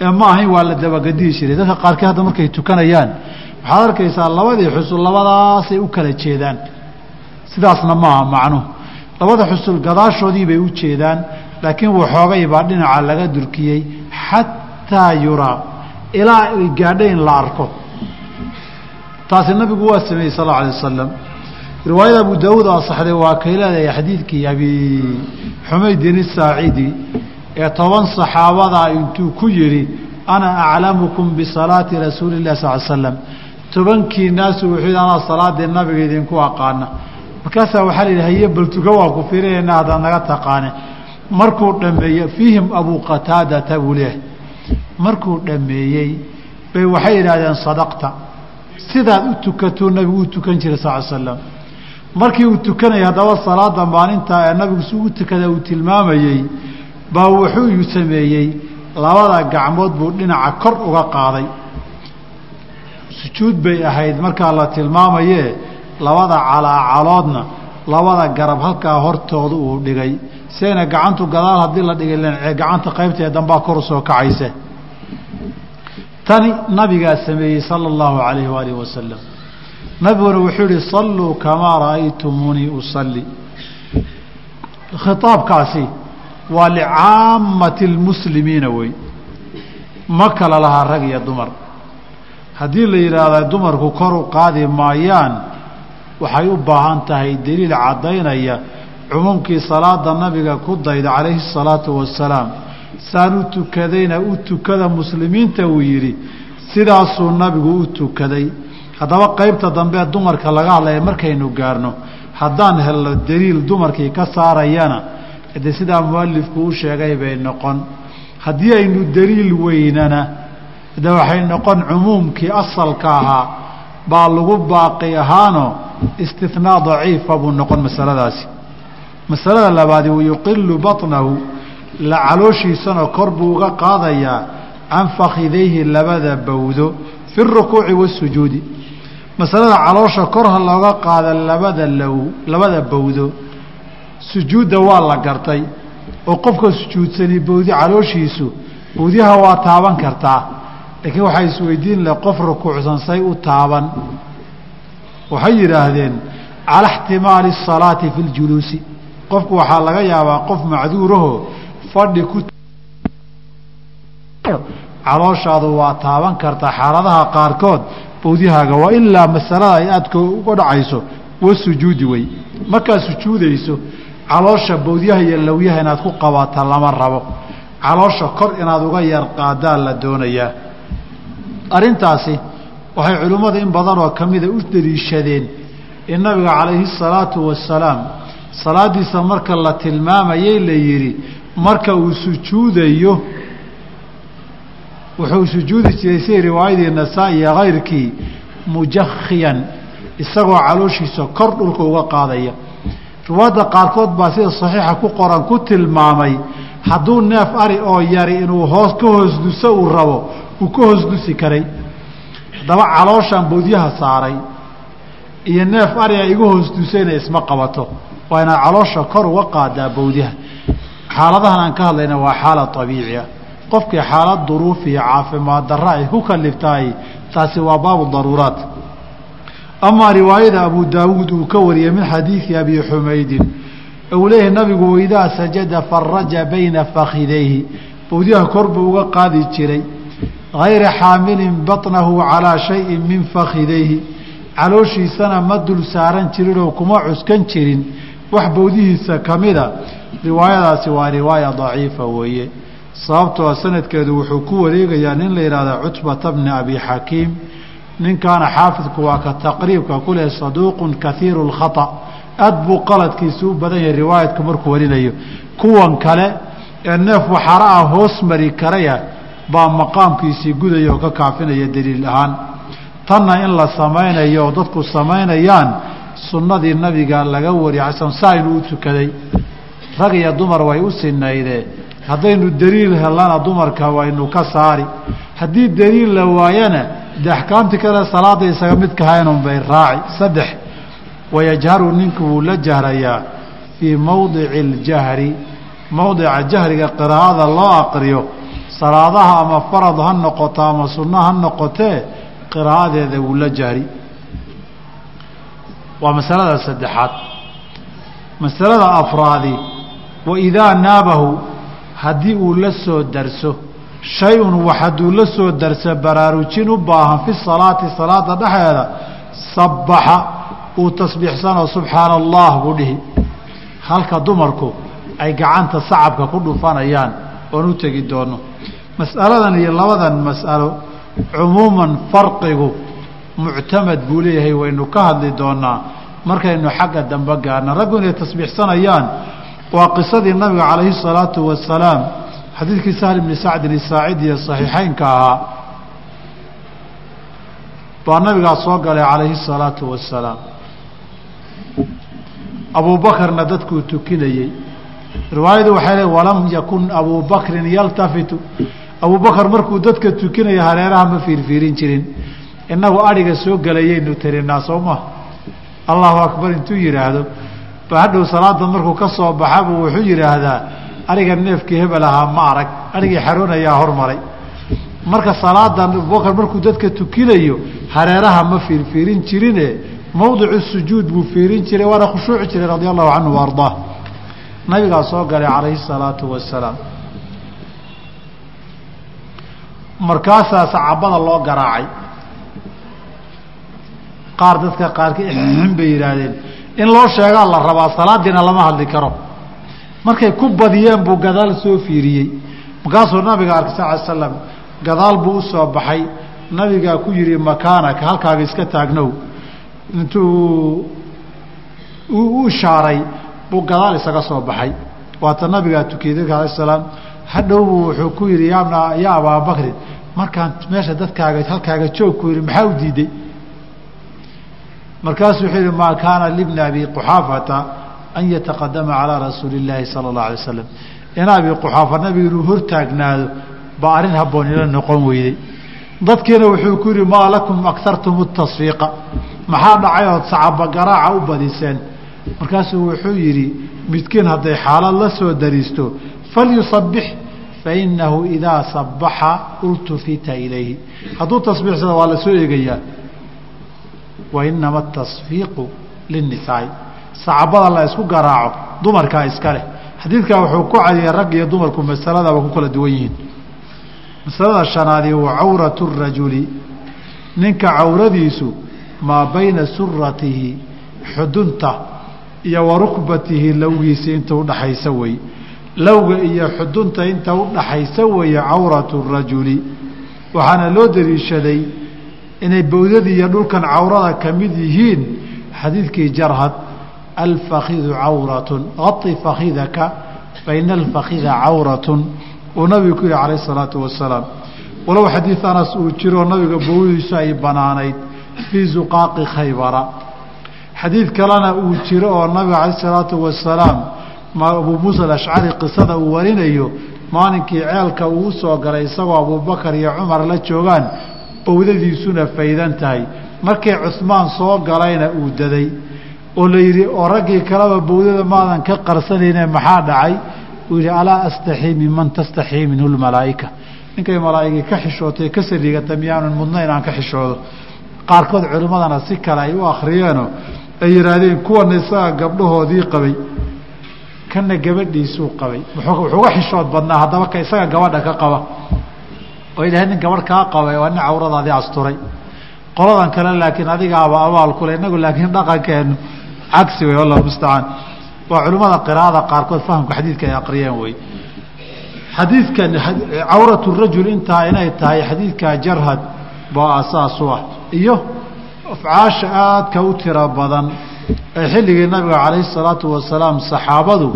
Ee ma ahayn waa la dabagadihi jiray. Dadka qaarkii hadda markay tukanayaan waxaad arkaysaa labadii xusul labadaasay u kala jeedaan. Sidaasna maaha macnuhu labada xusul gadaashoodii bay u jeedaan laakiin waxoogay baa dhinaca laga durkiyey xataa yuraa ilaa ay gaadha in la arko. Taasi nabigu waa sameeyey sal alla alay wasalam riwaayada abu daawuud asaxday waa kay leedahay xadiidkii abi xumaydin isaacidi ee toban saxaabadaa intuu ku yidhi ana aclamukum bisalaati rasuuli illahi sal slam tobankii naasu wuxuu yidhi anaa salaadii nabiga idinku aqaana markaasaa waxaa la yidhi haye baltuga waa ku firinayna haddaad naga taqaane. Markuu dhammeeyey fiihim abuu qataadata buu leehay markuu dhammeeyey bay waxay yidhaahdeen sadaqta. Sidaad u tukatuu nabigu u tukan jiray sal slam markii uu tukanayay haddaba salaada maalintaa ee nabigu si u tukada uu tilmaamayey baa wuxuu sameeyey labada gacmood buu dhinaca kor uga qaaday. Sujuud bay ahayd markaa la tilmaamayee labada calaacaloodna labada garab halkaa hortooda uu dhigay. Siayna gacantu gadaal haddii la dhigay gacanta qaybtee dambaa kor u soo kacayse. Tani nabigaa sameeyey sala allahu calayhi waalihi wasalam nabiguna wuxuu yihi salluu kamaa ra'aytumuunii usalli. Khitaabkaasi waa licaamati lmuslimiina wey. Ma kala lahaa rag iyo dumar. Haddii la yidhaahda dumarku kor u qaadi maayaan waxay u baahan tahay deliil caddaynaya cumuumkii salaada nabiga ku dayda calayhi salaatu wasalaam saan u tukadayna u tukada muslimiinta uu yidhi. Sidaasuu nabigu u tukaday haddaba qeybta dambe dumarka laga hadlaya markaynu gaarno haddaan helno daliil dumarkii ka saarayana de sidaa mualifku u sheegay bay noqon. Haddii aynu daliil weynana de waxay noqon cumuumkii asalka ahaa baa lagu baaqi ahaano istinaa daciifa buu noqon masaladaasi. Masalada labaadi yuqilu baطnahu la calooshiisana kor buu uga qaadayaa can fakidayhi labada bawdo fi rukuuci wasujuudi masalada caloosha kor ha looga qaada labada low labada bawdo sujuudda waa la gartay oo qofka sujuudsani bawdi calooshiisu bawdyaha waa taaban kartaa. Laakiin waxaa isweydiin leh qof rukuucsan say u taaban. Waxay yidhaahdeen cala ixtimaali asalaati fi ljuluusi qofku waxaa laga yaabaa qof macduuraho fadhi ku calooshaadu waa taaban kartaa. Xaaladaha qaarkood bawdyahaaga waa ilaa masalada ay aadka uga dhacayso wa sujuudi wey. Markaad sujuudayso caloosha bawdyaha iyo lawyaha inaad ku qabata lama rabo. Caloosha kor inaad uga yar qaadaa la doonayaa. Arrintaasi waxay culimmada in badan oo ka mida u daliishadeen in nabiga calayhi salaatu wasalaam salaadiisa marka la tilmaamayay la yidhi marka uu sujuudayo wuxuu sujuudi jiray siday riwaayadii nasaa-i iyo kayrkii mujakhiyan isagoo calooshiisa kor dhulka uga qaadaya. Riwaayadda qaarkood baa sida saxiixa ku qoran ku tilmaamay hadduu neef ari oo yari inuu hoos ka hoos duso uu rabo uu ka hoos dusi karay. Haddaba calooshaan bawdyaha saaray iyo neef ariga igu hoos dusayna isma qabato. Waa inaad caloosha kor uga qaadaa bawdyaha xaaladahan aan ka hadlayna waa xaalad abiici ah qofkii xaalad duruuf iyo caafimaad darra ay ku kaliftahay taasi waa baabu daruuraat. Amaa riwaayada abu daawuud uu ka wariyey min xadiidi abi xumaydin uu leeyahay nabigu waidaa sajada faraja bayna fakidayhi bawdyaha kor buu uga qaadi jiray hayra xaamilin baطnahu calaa shayin min fakidayhi calooshiisana ma dul saaran jirinoo kuma cuskan jirin. Wax bawdihiisa ka mida riwaayadaasi waa riwaaya daciifa weeye sababtoo ah sanadkeedu wuxuu ku wareegayaa nin la yidhaahdaa cutbata bni abi xakiim. Ninkaana xaafidku waa ka taqriibka ku leh saduuqun kaiiru lkhata aad buu qaladkiisu u badan yahay riwaayadku markuu warinayo. Kuwan kale ee neef waxaara ah hoos mari karaya baa maqaamkiisii gudaya oo ka kaafinaya daliil ahaan. Tanna in la samaynayo oo dadku samaynayaan sunnadii nabiga laga wariya casan saa inuu u tukaday. Rag iyo dumar way u sinaydee haddaynu daliil helana dumarka waynu ka saari. Haddii daliil la waayana de axkaamtii kale salaada isaga midka haynun bay raaci. Saddex wayajharu ninku wuu la jahrayaa fii mowdici اljahri mowdica jahriga qiraa'ada loo aqriyo salaadaha ama farad ha noqoto ama sunno ha noqotee qiraa'adeeda wuu la jahri. Waa masalada saddexaad. Masalada afraadi waidaa naabahu haddii uu la soo darso shay-un wax hadduu la soo darso baraarujin u baahan fi salaati salaada dhexeeda sabbaxa uu tasbiixsanoo subxaana allah buu dhihi. Halka dumarku ay gacanta sacabka ku dhufanayaan oon u tegi doono mas'aladan iyo labadan mas'alo cumuuman farqigu muctamad buu leeyahay waynu ka hadli doonaa markaynu xagga dambe gaarna raggu inay tasbiixsanayaan waa qisadii nabiga calayhi الsalaatu wasalaam xadiidkii sahl bni sacdin isaacidi ee صaxiixeynka ahaa baa nabigaa soo galay calayhi الsalaatu wasalaam abuubakarna dadkuu tukinayey riwaayadu waxay le walam yakun abubakrin yaltafitu abubakar markuu dadka tukinaya hareeraha ma fiirfiirin jirin inagu adhiga soo gelayaynu tirinaa soo ma allahu akbar intuu yidhaahdo ba hadhow salaada markuu ka soo baxabu wuxuu yidhaahdaa ariga neefkii hebel ahaa ma arag. Arigii xaroonayaa hormaray marka salaadan abubakar markuu dadka tukinayo hareeraha ma fiirfiirin jirine. Mawdicu sujuud buu fiirin jiray waana khushuuci jiray radia allahu canhu wa nabigaa soo galay calayhi salaatu wasalaam markaasaa sacabada loo garaacay. Qaar dadka qaarka bay yidhaahdeen in loo sheegaa la rabaa salaadiina lama hadli karo. Markay ku badiyeen buu gadaal soo fiiriyey. Markaasuu nabiga arkay sal l slam gadaal buu u baxay. Nabigaa ku yihi makaanaka halkaaga iska taagnow. Intuu u ishaaray buu gadaal isaga soo baxay. Waata nabigaa tukiyey dadka ala salaam hadhowbu wuxuu ku yihi ya abaabakrin markaan meesha dadkaaga halkaaga joog ku yihi maxaa u diiday markaasuu wuxuu yihi maa kaana libni abi quxaafata an yataqadama calaa rasuuli illaahi sala اllah alay wasalam in abi quxaafa nabiga inuu hortaagnaado baa arrin habboon ila noqon weyday. Dadkiina wuxuu ku yihi maa lakum akartum tasfiiqa maxaa dhacay ood sacaba garaaca u badiseen? Markaasuu wuxuu yidhi midkiin hadday xaalad la soo dariisto falyusabix fainahu idaa sabaxa ultufita ilayhi. Hadduu tasbiixsado waa la soo eegayaa wainama atasfiiqu linnisaai sacabada la isku garaaco dumarkaa iska leh. Xadiidkaa wuxuu ku cadiyey rag iyo dumarku masaladaba ku kala duwan yihiin. Masalada shanaadi wa cawratu rajuli. Ninka cawradiisu maa bayna suratihi xudunta iyo wa rukbatihi lowgiisa inta udhaxaysa wey lowga iyo xudunta inta udhaxaysa weeye cawratu rajuli. Waxaana loo daliishaday inay bowdadii iyo dhulkan cawrada ka mid yihiin xadiidkii jarhad alfakidu cawratun ai fakidaka faina alfakida cawratun uu nabigu ku yihi calayh isalaatu wasalaam walow xadiid anas uu jiroo nabiga bowdiisu ay banaanayd fii zuqaaqi khaybara. Xadiid kalena uu jiro oo nabiga calayh isalaatu wasalaam abuu muusa alashcari qisada uu warinayo maalinkii ceelka uu soo galay isagoo abuubakar iyo cumar la joogaan bowdadiisuna faydan tahay. Markii cusmaan soo galayna uu daday oo la yidhi oo raggii kaleba bowdada maadan ka qarsanayne maxaa dhacay? Uu yidhi alaa astaxii minman tastaxii minhu lmalaa'ika. Ninkay malaa'igii ka xishootay ka sariigata miyaanan mudna inaan ka xishoodo. Qaarkood culimmadana si kale ay u akhriyeenoo ay yidhaahdeen kuwana isaga gabdhahoodii qabay kana gabadhiisuu qabay. Wuxuuga xishood badnaa haddaba isaga gabadha ka qaba oo yidhahdeen nin gabadh kaa qabay waa nin cawradaadii asturay. Qoladan kale laakiin adigaaba abaal kule inagu laakiin dhaqankeenu cagsi wey wallahu mustacaan waa culimmada qiraa'ada qaarkood fahamka xadiidka ay aqriyeen wey xadiidkan cawratu rajul intaa inay tahay xadiidka jarhad baa asaas ah. Iyo afcaasha aadka u tiro badan ee xilligii nabiga calayhi salaatu wasalaam saxaabadu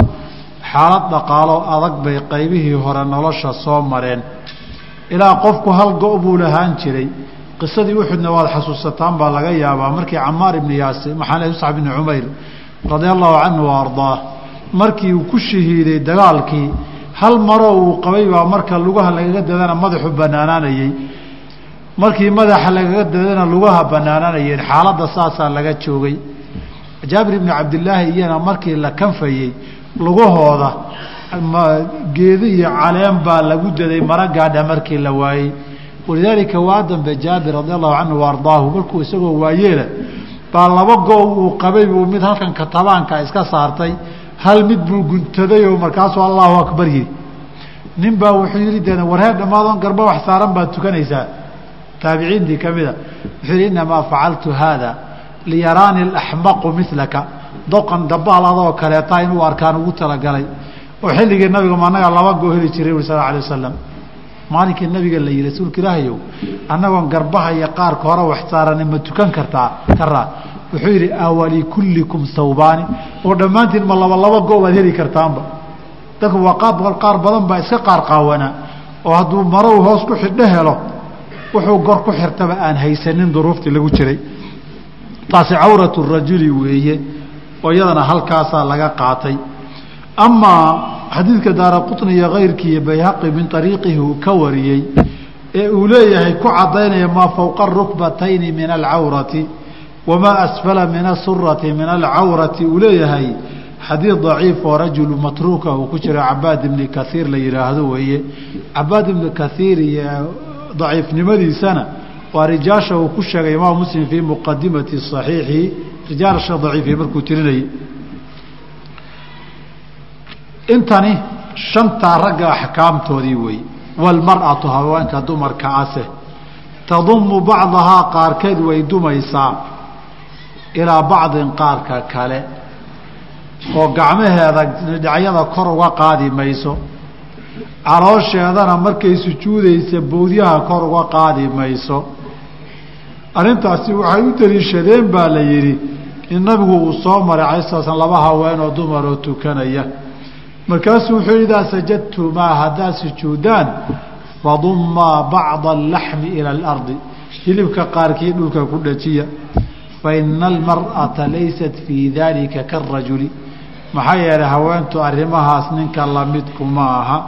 xaalad dhaqaalo adag bay qaybihii hore nolosha soo mareen ilaa qofku hal go' buu lahaan jiray. Qisadii uxudna waad xasuusataan baa laga yaabaa. Markii camaar ibni yaasir maxamed muscab ibni cumayr radia allahu canhu wa ardaah markii uu ku shahiiday dagaalkii hal maroo uu qabay baa marka lugaha lagaga dadana madaxu banaanaanayey markii madaxa lagaga dadana lugaha banaanaanayeen xaaladda saasaa laga joogay. Jaabir ibni cabdilaahi iyana markii la kanfayey lugahooda geedi iyo caleen baa lagu daday mara gaadha markii la waayey. Walidaalika waa dambe jaabir radi allahu canhu wa ardaahu markuu isagoo waayeela baa laba go uu qabay buu mid halkan katabaanka iska saartay hal mid buu guntaday oo markaasuu allahu akbar yidhi. Nin baa wuxuu yihi de warheer dhammaadoon garba wax saaran baad tukanaysaa. Taabiciintii ka mida wuxuu yihi inamaa facaltu haada liyaraani alaxmaqu milaka doqan dabaal adoo kaleeta inuu arkaan ugu talagalay oo xilligii nabiga anaga laba goo heli jiray uri sal alay wasalam maalinkii nabiga la yihi rasuulka ilaahayow annagoon garbaha iyo qaarka hore wax saarani ma tukan kartaa karaa wuxuu yidhi awalikullikum thawbaani oo dhammaantiin ma laba laba go baad heli kartaanba. Dadku waa qaar qaar badan baa iska qaar qaawanaa oo hadduu marow hoos ku xidho helo wuxuu gor ku xirtaba aan haysanin duruuftii lagu jiray. Taasi cawratu rajuli weeye oo iyadana halkaasaa laga qaatay amaa xadiidka daara quطni iyo kayrkii iyo bayhaqi min ariiqihi uu ka wariyey ee uu leeyahay ku cadaynaya maa fowqa rukbatayni min alcawrati wamaa asfala min asurati min alcawrati. Uu leeyahay xadiid daciif oo rajulu matruuka uu ku jiro cabaad ibni kaiir la yihaahdo weeye. Cabaad ibni kaiir iyo daciifnimadiisana waa rijaasha uu ku sheegay imaam muslim fii muqadimati صaxiixi rijaalsha daciifiy markuu tirinayay intani shantaa ragga axkaamtoodii wey walmar'atu haweenka dumarka ase. Tadumu bacdahaa qaarkeed way dumaysaa. Ilaa bacdin qaarka kale. Oo gacmaheeda dhinacyada kor uga qaadi mayso. Caloosheedana markay sujuudaysa bowdyaha kor uga qaadi mayso. Arrintaasi waxay u daliishadeen baa la yidhi in nabigu uu soo maray calai sala slam laba haweenoo dumaroo tukanaya markaasuu wuxuu idaa sajadtumaa haddaad sujuudaan fadummaa bacda alaxmi ila alardi. Hilibka qaarkii dhulka ku dhajiya. Faina almar'ata laysat fii daalika karajuli maxaa yeelay haweentu arrimahaas ninka lamidkuma aha.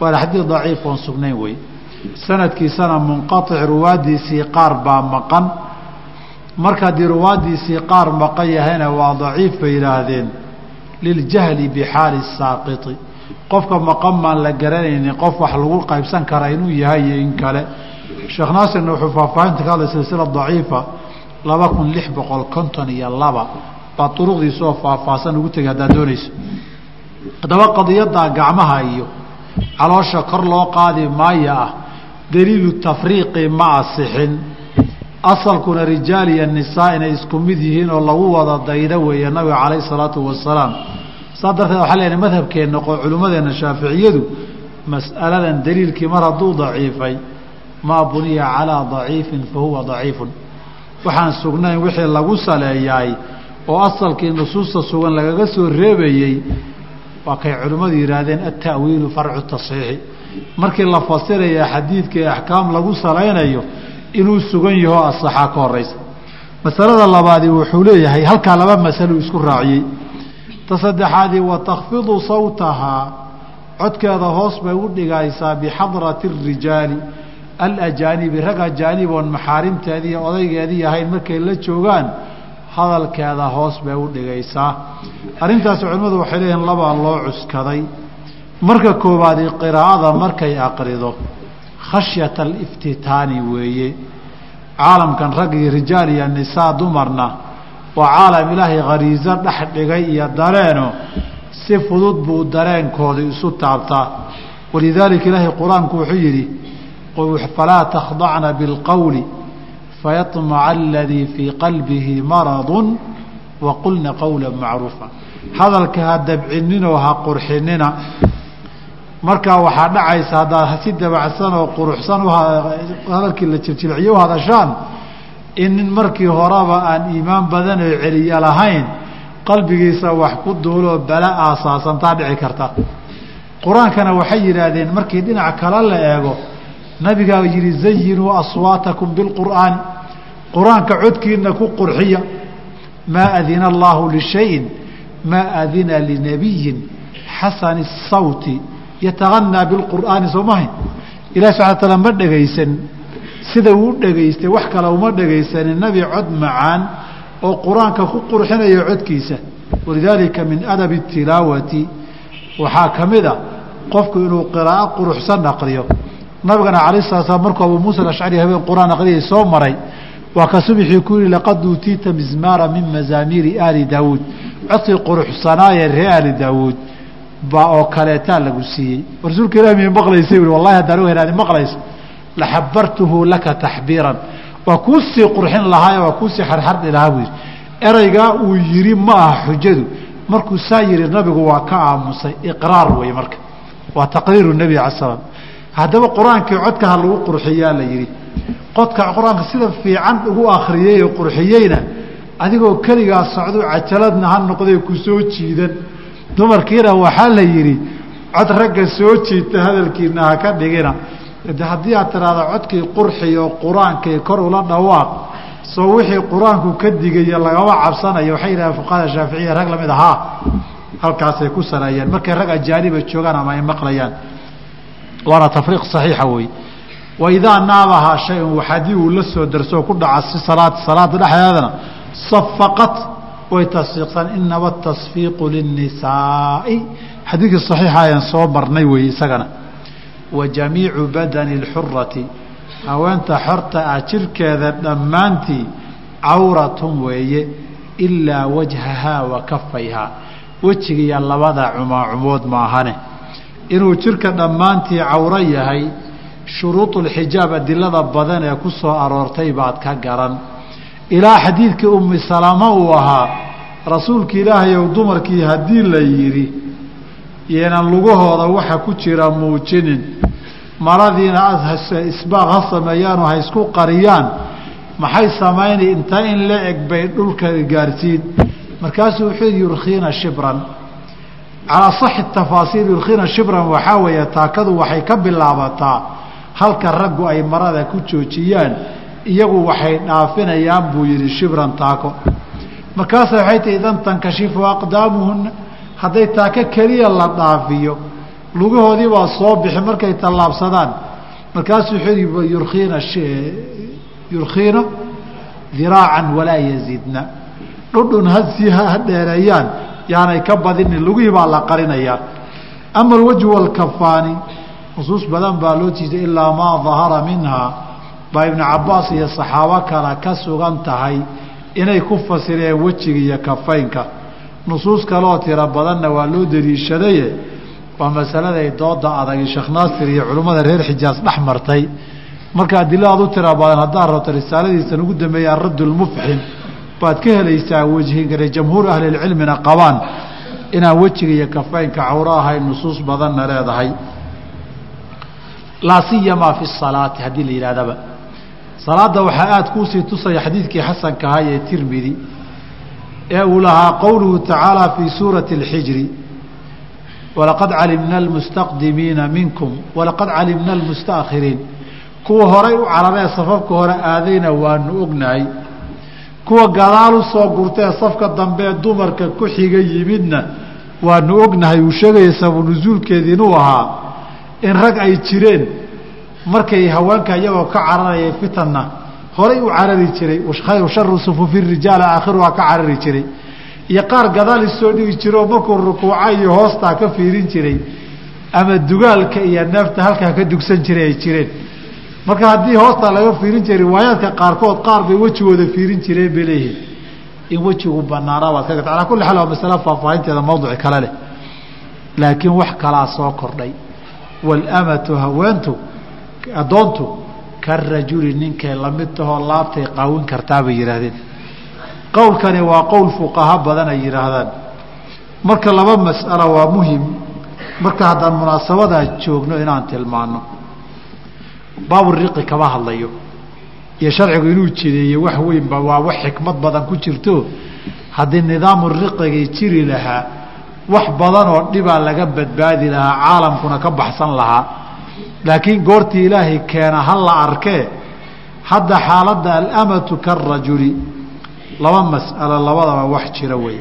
Waana xadiid daciif oon sugnayn wey. Sanadkiisana munqaic ruwaadiisii qaar baa maqan. Marka haddii ruwaadiisii qaar maqan yahayna waa daciif bay yidhaahdeen liljahli bixaali saaqiti qofka maqan maan la garanaynin qof wax lagu qaybsan kara inuu yahay iyo in kale sheekh naasirna wuxuu faahfaahinta ka hadlay silsila daciifa laba kun lix boqol konton iyo laba baa duruqdiisa oo faahfaahsan ugu tegay haddaad doonayso haddaba qadiyadda gacmaha iyo caloosha kor loo qaadi maaya ah daliilu tafriiqi ma asixin asalkuna rijaal iyo nisaa inay isku mid yihiin oo lagu wada daydo weeye nabiga calayhi salaatu wasalaam. Saa darteed waxaa leeyahay madhabkeenna oo culimmadeenna shaaficiyadu mas'aladan daliilkii mar hadduu daciifay maa buniya calaa daciifin fa huwa daciifun. Waxaan sugnayn wixii lagu saleeyaay oo asalkii nusuusta sugan lagaga soo reebayey waa kay culimmadu yidhaahdeen alta'wiilu farcu tasxiixi markii la fasiraya xadiidka ee axkaam lagu salaynayo inuu sugan yaho asaxaa ka horaysa masalada labaadi wuxuu leeyahay halkaa laba masalo isku raaciyey. Ta saddexaadii wa takhfidu sawtahaa codkeeda hoos bay u dhigaysaa bixadrati arijaali alajaanibi rag ajaanib oon maxaarimteedii odaygeedii ahayn markay la joogaan hadalkeeda hoos bay u dhigaysaa. Arrintaasi culimmadu waxay leeyihiin labaa loo cuskaday. Marka koowaadi qiraa'ada markay aqrido khashyata aliftitaani weeye. Caalamkan rag iyo rijaal iyo nisaa dumarna waa caalam ilaahay khariiso dhex dhigay iyo dareeno. Si fudud buu dareenkooda isu taabtaa. Walidaalika ilaahay qur'aanku wuxuu yidhi falaa takhdacna bilqowli fayaطmaca aladii fii qalbihi maradu waqulna qowla macruufa. Hadalka ha dabcininoo ha qurxinina markaa waxaa dhacaysa haddaad si dabacsan oo quruxsan hadalkii la jiljilciyo u hadashaan in nin markii horeba aan iimaan badan oo celiya lahayn qalbigiisa wax ku duuloo bala aasaasantaa dhici karta. Qur'aankana waxay yidhaahdeen markii dhinac kale la eego nabigaa yidhi zayinuu aswaatakum bilqur'aani qur'aanka codkiina ku qurxiya maa adina allaahu lishayin maa adina linabiyin xasani sawti yataganaa bilqur'aani soo mahayn ilahi subxana taala ma dhegaysan sida uu dhegaystay wax kale uma dhegaysanin nebi cod macaan oo qur'aanka ku qurxinaya codkiisa. Walidaalika min adabi tilaawati. Waxaa ka mid a qofku inuu qiraa'o quruxsan aqriyo nabigana calayh sala slam markuu abuu muusa alashcari habeen qur'aan aqriyay soo maray waa ka subxii ku yihi laqad uutiita mizmaara min mazaamiiri aali daawuud. Codkii quruxsanaaye ree aali daawuud baa oo kaleetaa lagu siiyey. Rasuulka ilah mi maqlaysay? Ui wallahi haddaan u helaadi maqlayso. Laxabartuhu laka taxbiiran. Waa kuu sii qurxin lahaayo waa kuusii xarxardhi lahaa buu yidhi. Ereygaa uu yidhi ma aha xujadu. Markuu saa yihi nabigu waa ka aamusay. Iqraar wey marka. Waa taqriiru nebi ala slam haddaba qur'aankii codka lagu qurxiyaa la yidhi. Qodka qur'aanka sida fiican ugu akriyey oo qurxiyeyna adigoo keligaa socdo cajaladna ha noqdee ku jiidan dumarkiina waxaa la yidhi cod ragga soo jiita hadalkiina ha ka dhigina. De haddii aad tiraahda codkii qurxi oo qur'aankii kor ula dhawaaq soo wixii qur'aanku ka digaya lagama cabsanayo waxay yidhahdeen fuqahada shaaficiya rag la mid ahaa. Halkaasay ku sareeyeen markay rag ajaaniba joogaan ama ay maqlayaan. Waana tafriiq saxiixa wey waidaa naabahaa shay-un haddii uu la soo darsoo ku dhaca si salaad salaada dhexdeedana safaqat way tasfiiqsan inama tasfiiqu linnisaa'i. Xadiidkii saxiixa ayaan soo marnay weeye isagana. Wa jamiicu badani اlxurati haweenta xorta ah jirkeeda dhammaantii cawratun weeye ilaa wajhahaa wa kafayhaa wejigiiyo labada cumaacumood maahane. Inuu jirka dhammaantii cawro yahay shuruudulxijaab adilada badan ee ku soo aroortay baad ka garan. Ilaa xadiidkii ummi salama uu ahaa rasuulka ilaahay ow dumarkii haddii la yidhi yeenan lugahooda waxa ku jira muujinin maradiina isbaaq ha sameeyaanoo ha isku qariyaan maxay samaynay inta in la eg bay dhulka gaarsiin. Markaasuu wuxuu yurkiina shibran. Calaa saxi tafaasiil yurkiina shibran waxaa weeye taakadu waxay ka bilaabataa halka raggu ay marada ku joojiyaan iyagu waxay dhaafinayaan buu yihi shibran taako markaasa waxay tahi idan tankashifu aqdaamuhuna hadday taako keliya la dhaafiyo lugahoodii baa soo bixi markay tallaabsadaan. Markaasuu wuxuu yurkiina yurkiina diraacan walaa yazidna dhudhun hasii ha dheereeyaan yaanay ka badinin lugihii baa la qarinayaa. Ama alwajhu walkafaani nusuus badan baa loo jiiday ilaa maa dahara minhaa. Baa ibnu cabaas iyo saxaabo kale ka sugan tahay inay ku fasireen wejiga iyo kafaynka. Nusuus kaleoo tiro badanna waa loo daliishadaye waa masaladay dooda adagi sheekh naasir iyo culimmada reer xijaas dhex martay. Marka adiladaad u tira badan haddaad rabto risaaladiisan ugu dambeeya aradd lmufxim baad ka helaysaa wejhigana jamhuur ahlilcilmina qabaan inaan wejiga iyo kafaynka cawro ahayn nusuus badanna leedahay. Laa siyamaa fi salaati haddii la yidhahdaba salaadda waxaa aada kuusii tusaya xadiidkii xasanka ahaa ee tirmidi ee uu lahaa qowluhu tacaala fii suurati اlxijri walaqad calimna almustaqdimiina minkum walaqad calimna almustakhiriin kuwa horay u cararee safafka hore aadayna waanu ognahay. Kuwa gadaal u soo gurtee safka dambee dumarka ku xiga yimidna waanu ognahay. Uu sheegaya sababu nusuulkeedii inuu ahaa in rag ay jireen markay haweenka iyagoo ka cararaya fitanna horay u carari jiray sharu sufufi rijaal aakhiruhaa ka carari jiray. Iyo qaar gadaal isoo dhigi jiroo markuu rukuuca iyo hoostaa ka fiirin jiray ama dugaalka iyo neefta halkaa ka dugsan jiray ay jireen. Marka haddii hoostaa laga fiirin jiray riwaayaadka qaarkood qaar bay wejigooda fiirin jireen bay leeyihiin. In wejigu banaanaa baad ka kulli xaal waa masale faahfaahinteeda mawduci kale leh. Laakiin wax kalaa soo kordhay. Waalamatu haweentu addoontu karajuli ninkay la mid tahoo laabtay qaawin kartaa bay yidhaahdeen. Qowlkani waa qowl fuqaha badan ay yidhaahdaan. Marka laba mas'alo waa muhiim. Marka haddaan munaasabadaa joogno inaan tilmaano baaburiqi kama hadlayo. Iyo sharcigu inuu jideeye wax weynba waa wax xikmad badan ku jirto. Haddii nidaamu riqigii jiri lahaa wax badan oo dhibaa laga badbaadi lahaa caalamkuna ka baxsan lahaa laakiin goortii ilaahay keena ha la arkee hadda xaaladda alamatu karajuli laba mas'alo labadaba wax jira wey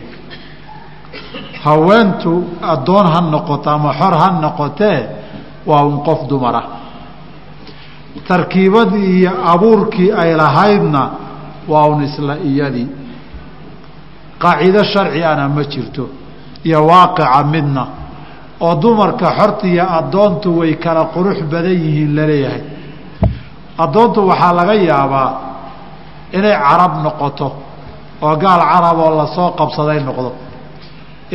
haweentu addoon ha noqoto ama xor ha noqotee waa un qof dumara. Tarkiibadii iyo abuurkii ay lahaydna waa un isla iyadii. Qaacido sharci ana ma jirto iyo waaqica midna oo dumarka xorta iyo addoontu way kala qurux badan yihiin la leeyahay addoontu waxaa laga yaabaa inay carab noqoto oo gaal carab oo la soo qabsaday noqdo.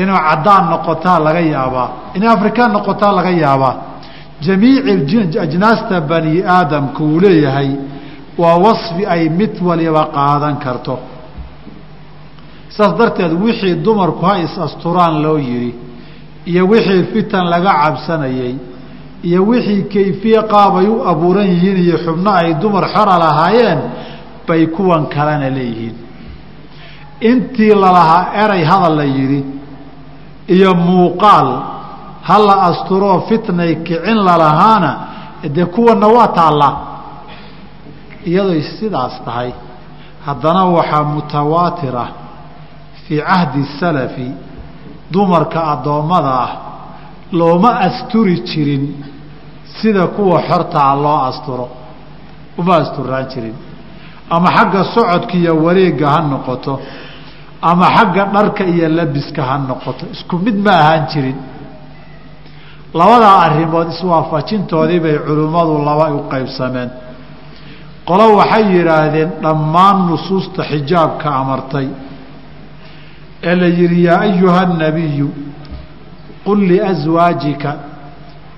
Inuu caddaan noqotaa laga yaabaa. Inay afrikaan noqotaa laga yaabaa. Jamiici ajnaasta bani aadamka uu leeyahay waa wasfi ay mid waliba qaadan karto. Saas darteed wixii dumarku ha is-asturaan loo yidhi iyo wixii fitan laga cabsanayey iyo wixii kayfiye qaabay u abuuran yihiin iyo xubno ay dumar xora lahaayeen bay kuwan kalena leeyihiin. Intii lalahaa eray hadal la yidhi iyo muuqaal ha la asturoo fitnay kicin lalahaana dee kuwanna waa taallaa iyadoy sidaas tahay haddana waxaa mutawaatir ah fii cahdi salafi dumarka addoommada ah looma asturi jirin sida kuwa xortaa loo asturo uma asturaan jirin. Ama xagga socodka iyo wareegga ha noqoto ama xagga dharka iyo labiska ha noqoto isku mid ma ahaan jirin. Labadaa arrimood iswaafajintoodii bay culimmadu laba u qaybsameen. Qolo waxay yidhaahdeen dhammaan nusuusta xijaabka amartay ee la yihi yaa ayuha الnabiyu qul liأswaajika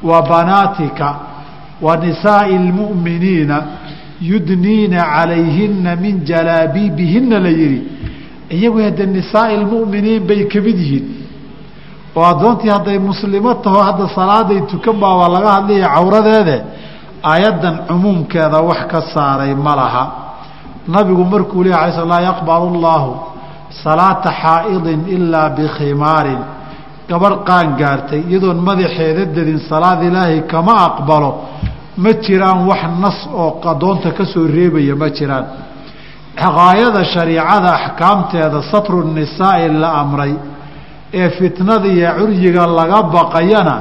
wa banaatika wa nisaaءi اlmu'miniina yudniina calayhina min jalaabiibihina la yihi iyagu hadde nisaai lmu'miniin bay ka mid yihiin oo addoontii hadday muslimo taho hadda salaaday tukan baabaa laga hadlaya cawradeede aayaddan cumuumkeeda wax ka saaray ma laha nabigu markuu leh ala sl laa yaqbalu llaahu salaata xaa'idin ilaa bikhimaarin. Gabarh qaan gaartay iyadoon madaxeeda dedin salaad ilaahay kama aqbalo. Ma jiraan wax nas oo adoonta ka soo reebaya ma jiraan. Gaayada shariicada axkaamteeda satru nisaa'i la amray. Ee fitnada iyo curyiga laga baqayana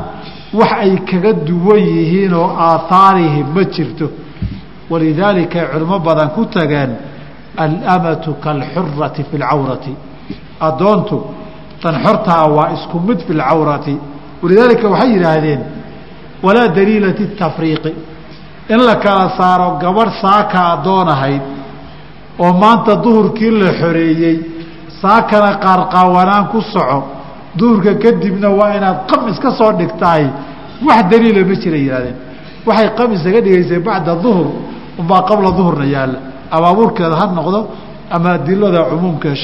wax ay kaga duwan yihiin oo aahaarihi ma jirto. Walidaalika ay culimo badan ku tageen alamatu kaalxurati fi lcawrati addoontu tan xortaa waa isku mid fi lcawrati walidaalika waxay yidhaahdeen walaa daliila tafriiqi in la kala saaro gabadh saaka addoon ahayd oo maanta duhurkii la xoreeyey saakana qaarqaawanaan ku soco duhurka kadibna waa inaad qamis ka soo dhigtahay. Wax daliila ma jira yihahdeen waxay qamis aga dhigaysay bacda duhur unbaa qabla duhurna yaalla ama abuurkeeda ha noqdo ama adilada cumuumka ee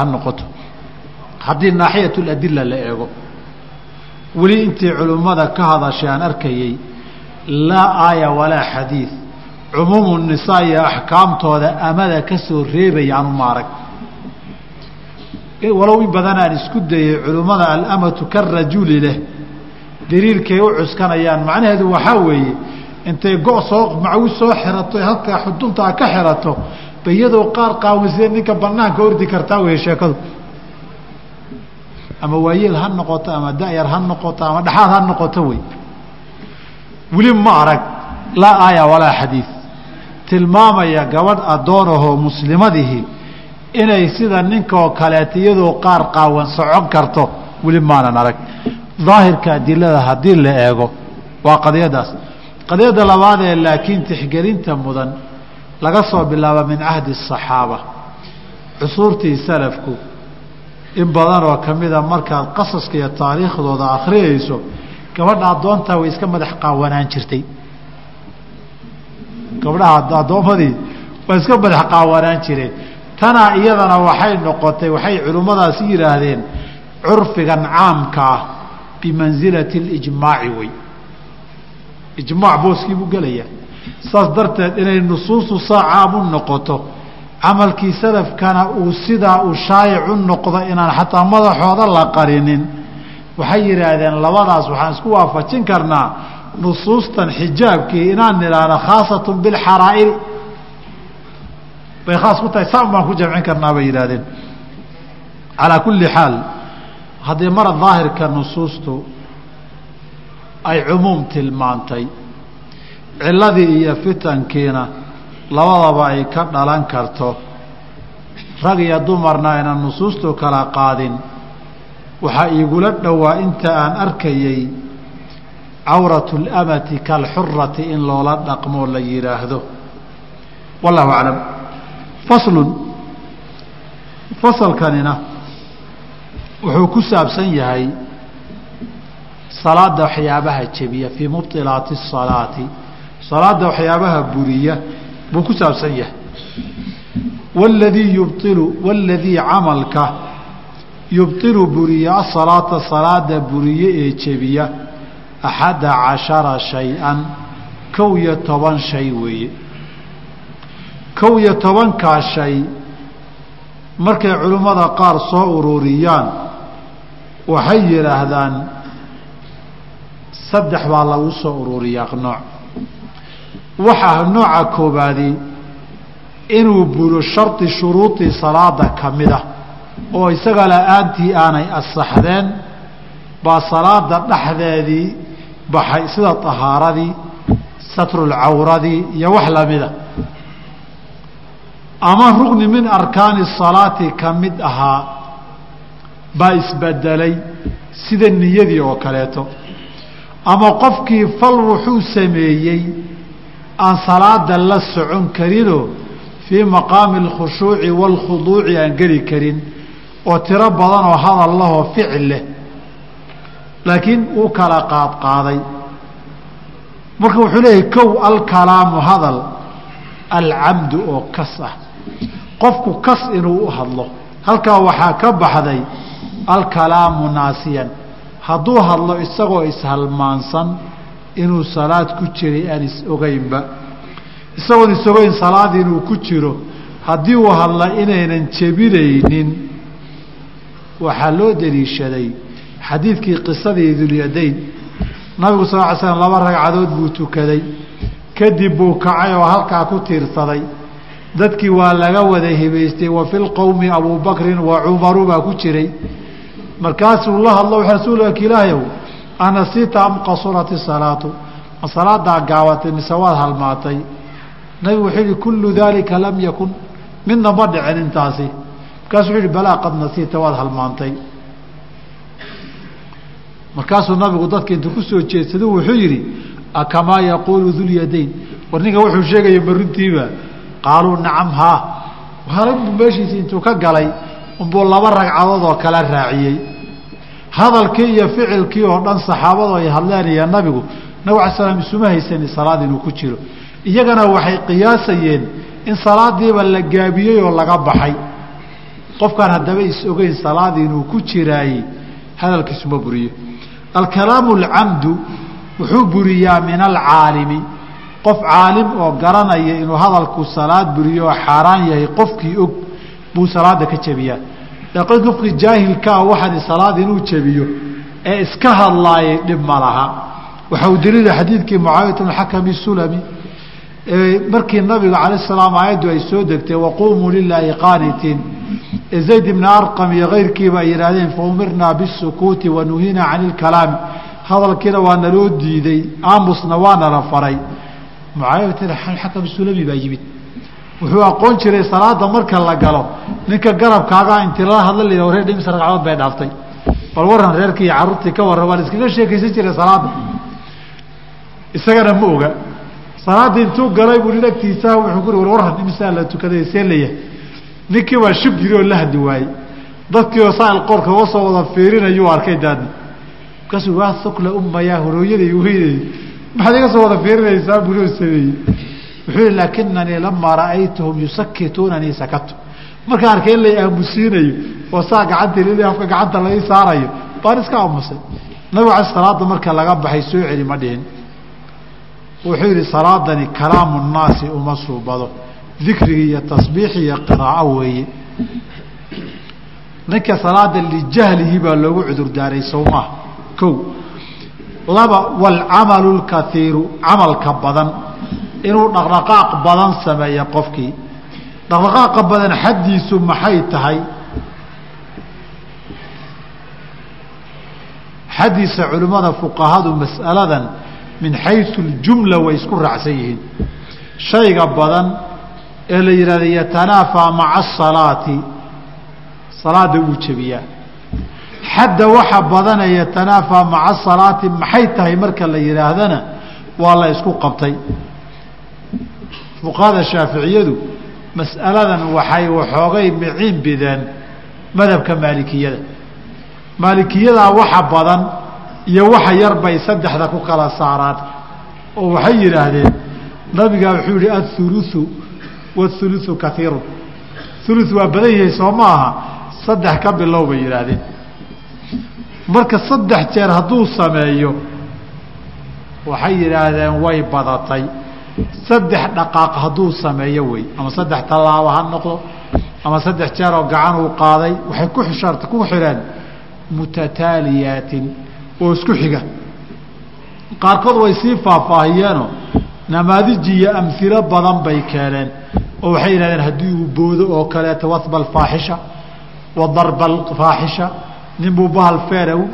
ha noqoto. Haddii naaxiyat ladila la eego weli intii culimmada ka hadashay aan arkayey laa aaya walaa xadiid cumuumu nisaa iyo axkaamtooda amada ka reebaya anu maarag. Walow in badan aan isku dayay culimmada alamatu karajuli leh daliilkay u cuskanayaan. Macnaheedu waxaa weeye intay go soo macawi soo xirato halkaa xuduntaa ka xirato ba iyadoo qaar qaawisee ninka banaanka ordi kartaa wey sheekadu. Ama waayeel ha noqoto ama dayar ha noqoto ama dhexaad ha noqoto wey. Weli ma arag laa aaya walaa xadiid tilmaamaya gabadh addoonahoo muslimadihii inay sida ninkaoo kaleeta iyadoo qaar qaawan socon karto weli maanan arag. Daahirka adilada haddii la eego waa qadiyadaas qadiyadda labaad ee laakiin tixgelinta mudan laga soo bilaabo min cahdi الصaxaaba cusuurtii salafku in badan oo kamida markaad qasaska iyo taariikhdooda akhriyayso gabadha addoontaa way iska madax qaawanaan jirtay gabdhaha addoommadii way iska madax qaawanaan jireen tanaa iyadana waxay noqotay waxay culimmadaasi yidhaahdeen curfigan caamka ah bimansilati اlijmaaci wey ijmaac booskii buu gelayaa. Saas darteed inay nusuustu saa caam u noqoto camalkii salafkana uu sidaa uu shaayic u noqdo inaan xataa madaxooda la qarinin. Waxay yidhaahdeen labadaas waxaan isku waafajin karnaa nusuustan xijaabkii inaan nidhaahno khaasatun bilxaraa'iri bay khaas ku tahay saan baan ku jamcin karnaa bay yidhahdeen calaa kulli xaal haddii mara daahirka nusuustu ay cumuum tilmaantay. Ciladii iyo fitankiina labadaba ay ka dhalan karto. Rag iyo dumarna aynan nusuustu kala qaadin. Waxaa iigula dhowaa inta aan arkayey cawratu اlamati kalxurati in loola dhaqmoo la yidhaahdo wallahu aclam. Faslun. Fasalkanina wuxuu ku saabsan yahay salaada waxyaabaha jebiya fii mubilaati salaati. Salaada waxyaabaha buriya buu ku saabsan yahay. Wladii yubilu wladii camalka yubilu buriya asalaata salaada buriye ee jebiya axada cashara shay-an kow iyo toban shay weeye. Kow iyo tobankaa shay markay culimmada qaar soo ururiyaan waxay yidhaahdaan saddex baa lagu soo ururiyaa nooc. Waxaa nooca koobaadi inuu buro shardi shuruudii salaada ka mid ah oo isaga la'aantii aanay asaxdeen baa salaada dhexdeedii baxay sida طahaaradii satrulcawradii iyo wax lamida ama rugni min arkaani salaati ka mid ahaa baa isbedelay sida niyadii oo kaleeto ama qofkii fal wuxuu sameeyey aan salaada la socon karinoo fii maqaami اlkhushuuci wاlkhuduuci aan geli karin oo tiro badan oo hadal lahoo ficil leh. Laakiin uu kala qaadqaaday marka wuxuu leeyahay kow alkalaamu hadal alcamdu oo kas ah. Qofku kas inuu u hadlo. Halkaa waxaa ka baxday alkalaamu naasiyan hadduu hadlo isagoo ishalmaansan inuu salaad ku jiray aan is-ogeynba isagoon is-ogeyn salaad inuu ku jiro haddii uu hadla inaynan jebinaynin waxaa loo daliishaday xadiidkii qisadii dulyadayn nabigu sal ly slam laba ragcadood buu tukaday. Kadib buu kacay oo halkaa ku tiirsaday. Dadkii waa laga wada hibaystay wa fi lqowmi abubakrin wa cumaru baa ku jiray markaasuu la hadlo rasuulka ilaahayow anasiita am qasurat isalaatu ma salaadaa gaabatay mise waad halmaatay? Nabigu wuxuu yihi kullu daalika lam yakun. Midna ma dhicin intaasi. Markaasuu wuxuu yihi balaa qad nasiita waad halmaantay. Markaasuu nabigu dadka intuu ku soo jeedsado wuxuu yihi akamaa yaquulu dulyadayn war ninka wuxuu sheegaya ma runtiiba qaaluu nacam haa. Halbu meeshiisii intuu ka galay unbuu laba ragcadood oo kala raaciyey. Hadalkii iyo ficilkii oo dhan saxaabadu ay hadleen iyo nabigu nabig ala slam isuma haysani salaad inuu ku jiro. Iyagana waxay qiyaasayeen in salaadiiba la gaabiyey oo laga baxay. Qofkaan haddaba is ogeyn salaad inuu ku jiraayey hadalkiisuma buriyo. Alkalaamu alcamdu wuxuu buriyaa min alcaalimi. Qof caalim oo garanaya inuu hadalku salaad buriyo oo xaaraan yahay qofkii og buu salaada ka jebiyaa. Laakiin qofkii jaahilkaa waxaan salaad inuu jebiyo ee iska hadlaayay dhib ma laha. Waxa uu daliila xadiidkii mucaawiyat bn xakami sulami markii nabiga calayh salaam aayaddu ay soo degtay waquumuu lilaahi qaanitiin zayd ibna arqam iyo kayrkiiba ay yidhaahdeen faumirnaa bisukuuti wanuhiinaa cani ilkalaami hadalkiina waa naloo diiday aamusna waa nala faray. Mucaawiyat xakam sulami baa yimid wuxuu aqoon jiray salaada marka la galo. Ninka garabkaagaa inti lala hadla la reer ragcadood bay dhaaftay. Bal waran reerkii iyo ka warran waa la sheekaysan jiray salaada. Isagana ma oga. Salaaddii intuu galay buu nin agtiisa wuxuu ku war warran imisaa la tukaday see layahay ninkii baa shub yiri oo la hadli waayey. Dadkii oo saail qoorka uga soo wada fiirinayuu arkay daadni. Markaasuu waa sukla ummayaa horooyaday weynay maxaad iga soo wada fiirinaysaa? bulioo sameeyey wuxuu yihi laakinanii lamaa ra'aytuhum yusakituunanii sakatu markaan arkay in lay aamusiinayo oo saa gacanta lili afka gacanta lai saarayo baan iska aamusay. Nabigu ala salaada marka laga baxay soo celi ma dhihin. Wuxuu yihi salaadani kalaamu nnaasi uma suubado. Dikrigi iyo tasbiix iyo qiraaco weeye. Ninka salaada lijahlihi baa loogu cudur daaray sowmaha ko laba waalcamalu lkaiiru camalka badan inuu dhaqdhaqaaq badan sameeya qofkii. Dhaqdhaqaaqa badan xaddiisu maxay tahay? Xaddiisa culimmada fuqahadu mas'aladan min xaysu اljumla way isku raacsan yihiin. Shayga badan ee la yidhahda yatanaafaa maca asalaati salaada wuu jebiyaa. Xadda waxa badanee yatanaafaa maca asalaati maxay tahay marka la yidhaahdana waa la isku qabtay fuqahada shaaficiyadu mas'aladan waxay waxoogay miciin bideen madhabka maalikiyada maalikiyadaa waxa badan iyo waxa yar bay saddexda ku kala saaraan oo waxay yidhaahdeen nabigaa wuxuu yihi athuluثu wاthuluثu kaiiru ulu waa badan yahay soo ma aha saddex ka bilow bay yidhaahdeen marka saddex jeer hadduu sameeyo waxay yidhaahdeen way badatay saddex dhaqaaq hadduu sameeyo wey ama saddex tallaabo ha noqdo ama saddex jeer oo gacan uu qaaday waxay ku xidheen mutataaliyaatin oo isku xiga. Qaarkood way sii faahfaahiyeenoo namaadiji iyo badan bay keeneen oo waxay yidhahdeen haddii uu boodo oo kaleeto wasba alfaaxisha wa darba alfaaxisha nin buu bahal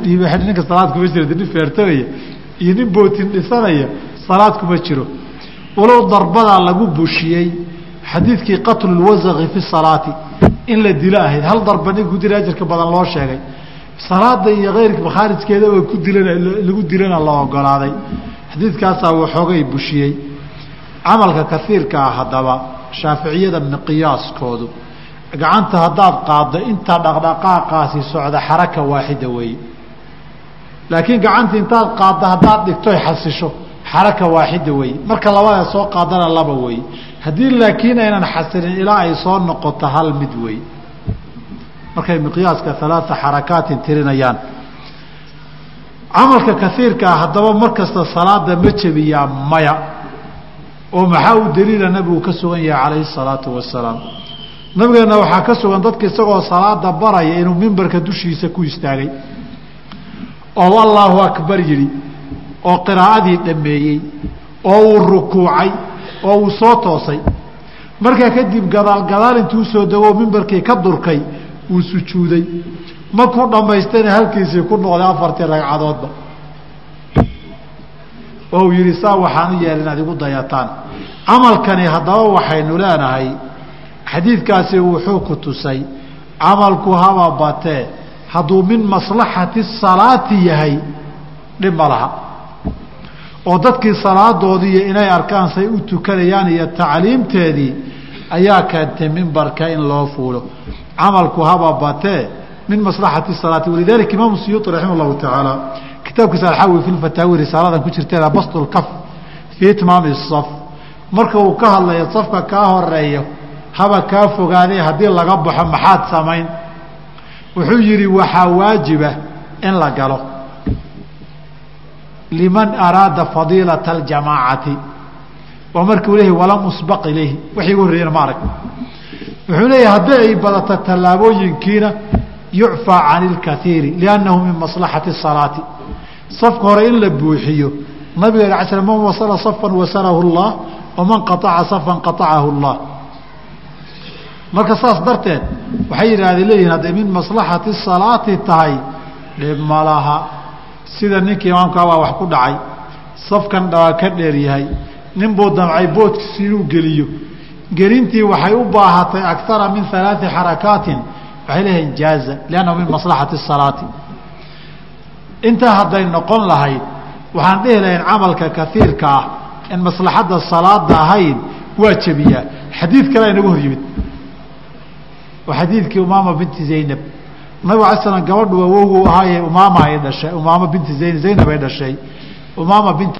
dhiibay ninka salaad kuma jirta nin feertamaya iyo nin bootin dhisanaya salaad kuma jiro walow darbadaa lagu bushiyey xadiidkii qatlu lwasaqi fi salaati in la dilo ahayd. Hal darba ninkuu dila ajarka badan loo sheegay. Salaada iyo keyrka khaarijkeeda oo ku dilan lagu dilana la ogolaaday. Xadiidkaasaa waxoogay bushiyey. Camalka kaiirka ah haddaba shaaficiyada miqyaaskoodu gacanta haddaad qaaddo inta dhaqdhaqaaqaasi socda xaraka waaxida weeye. Laakiin gacanta intaad qaaddo haddaad dhigtoy xasisho xaraka waaxida wey. Marka labada soo qaadana laba wey. Haddii laakiin aynan xasilin ilaa ay soo noqoto hal mid wey. Markay miqyaaska alaaa xarakaatin tirinayaan. Camalka kaiirkaa haddaba mar kasta salaada ma jebiyaa maya. Oo maxaa u daliila nabigu ka sugan yahay calayhi salaatu wasalaam nabigeenna waxaa ka sugan dadka isagoo salaada baraya inuu mimbarka dushiisa ku istaagay. Oo allaahu akbar yidhi oo qiraa'adii dhammeeyey oo uu rukuucay oo uu soo toosay. Markaa kadib gadaal gadaal intuu soo degoo mimbarkii ka durkay uu sujuuday. Markuu dhammaystayna halkiisii ku noqday afartii ragcadoodba. Oo uu yidhi saa waxaan u yeelay inaad igu dayataan. Camalkani haddaba waxaynu leenahay xadiidkaasi wuxuu ku tusay camalku haba batee hadduu min maslaxati salaati yahay dhib ma laha oo dadkii salaadoodiiyo inay arkaan say u tukanayaan iyo tacliimteedii ayaa keentay mimbarka in loo fuulo. Camalku haba batee min maslaxati salaati walidalika imaamu siyuuti raximah llahu tacaala kitaabkiisa alxawi fi lfataawi risaaladan ku jirteeda bastulkaf fii itmaami saf marka uu ka hadlayo safka kaa horeeyo haba kaa fogaadee haddii laga baxo maxaad samayn. Wuxuu yidhi waxaa waajiba in la galo liman araada fadiilata aljamaacati. Waa markuu leeyahy walam usbaq ilayhi. Waxay ugu horreeyeen ma arag wuxuu leeyahay haddii ay badata tallaabooyinkiina yucfaa cani ilkaiiri liannahu min maslaxati salaati. Safka hore in la buuxiyo nabiga ala sl man wasala safan wasalahu llah waman qaaca safan qacahu llah marka saas darteed waxay yidhahdeen leeyihiin hadday min maslaxati salaati tahay dhib ma laha sida ninkii imaamkaabaa wax ku dhacay safkan dhawaa ka dheer yahay nin buu damcay boodkiisi inuu geliyo. Gelintii waxay u baahatay akara min alaai xarakaatin waxay leeyihiin jaaza liannahu min maslaxati salaati. Intaa hadday noqon lahayd waxaan dhihi lahayn camalka kaiirka ah in maslaxadda salaada ahayn waa xadiid kale inagu hor yimid. Waa xadiidkii umaama binti zaynab nabig ala slam gabadhu awowgu ahaaye umaama ay dhashay umaama binti zayn zaynab ay dhashay umaama binti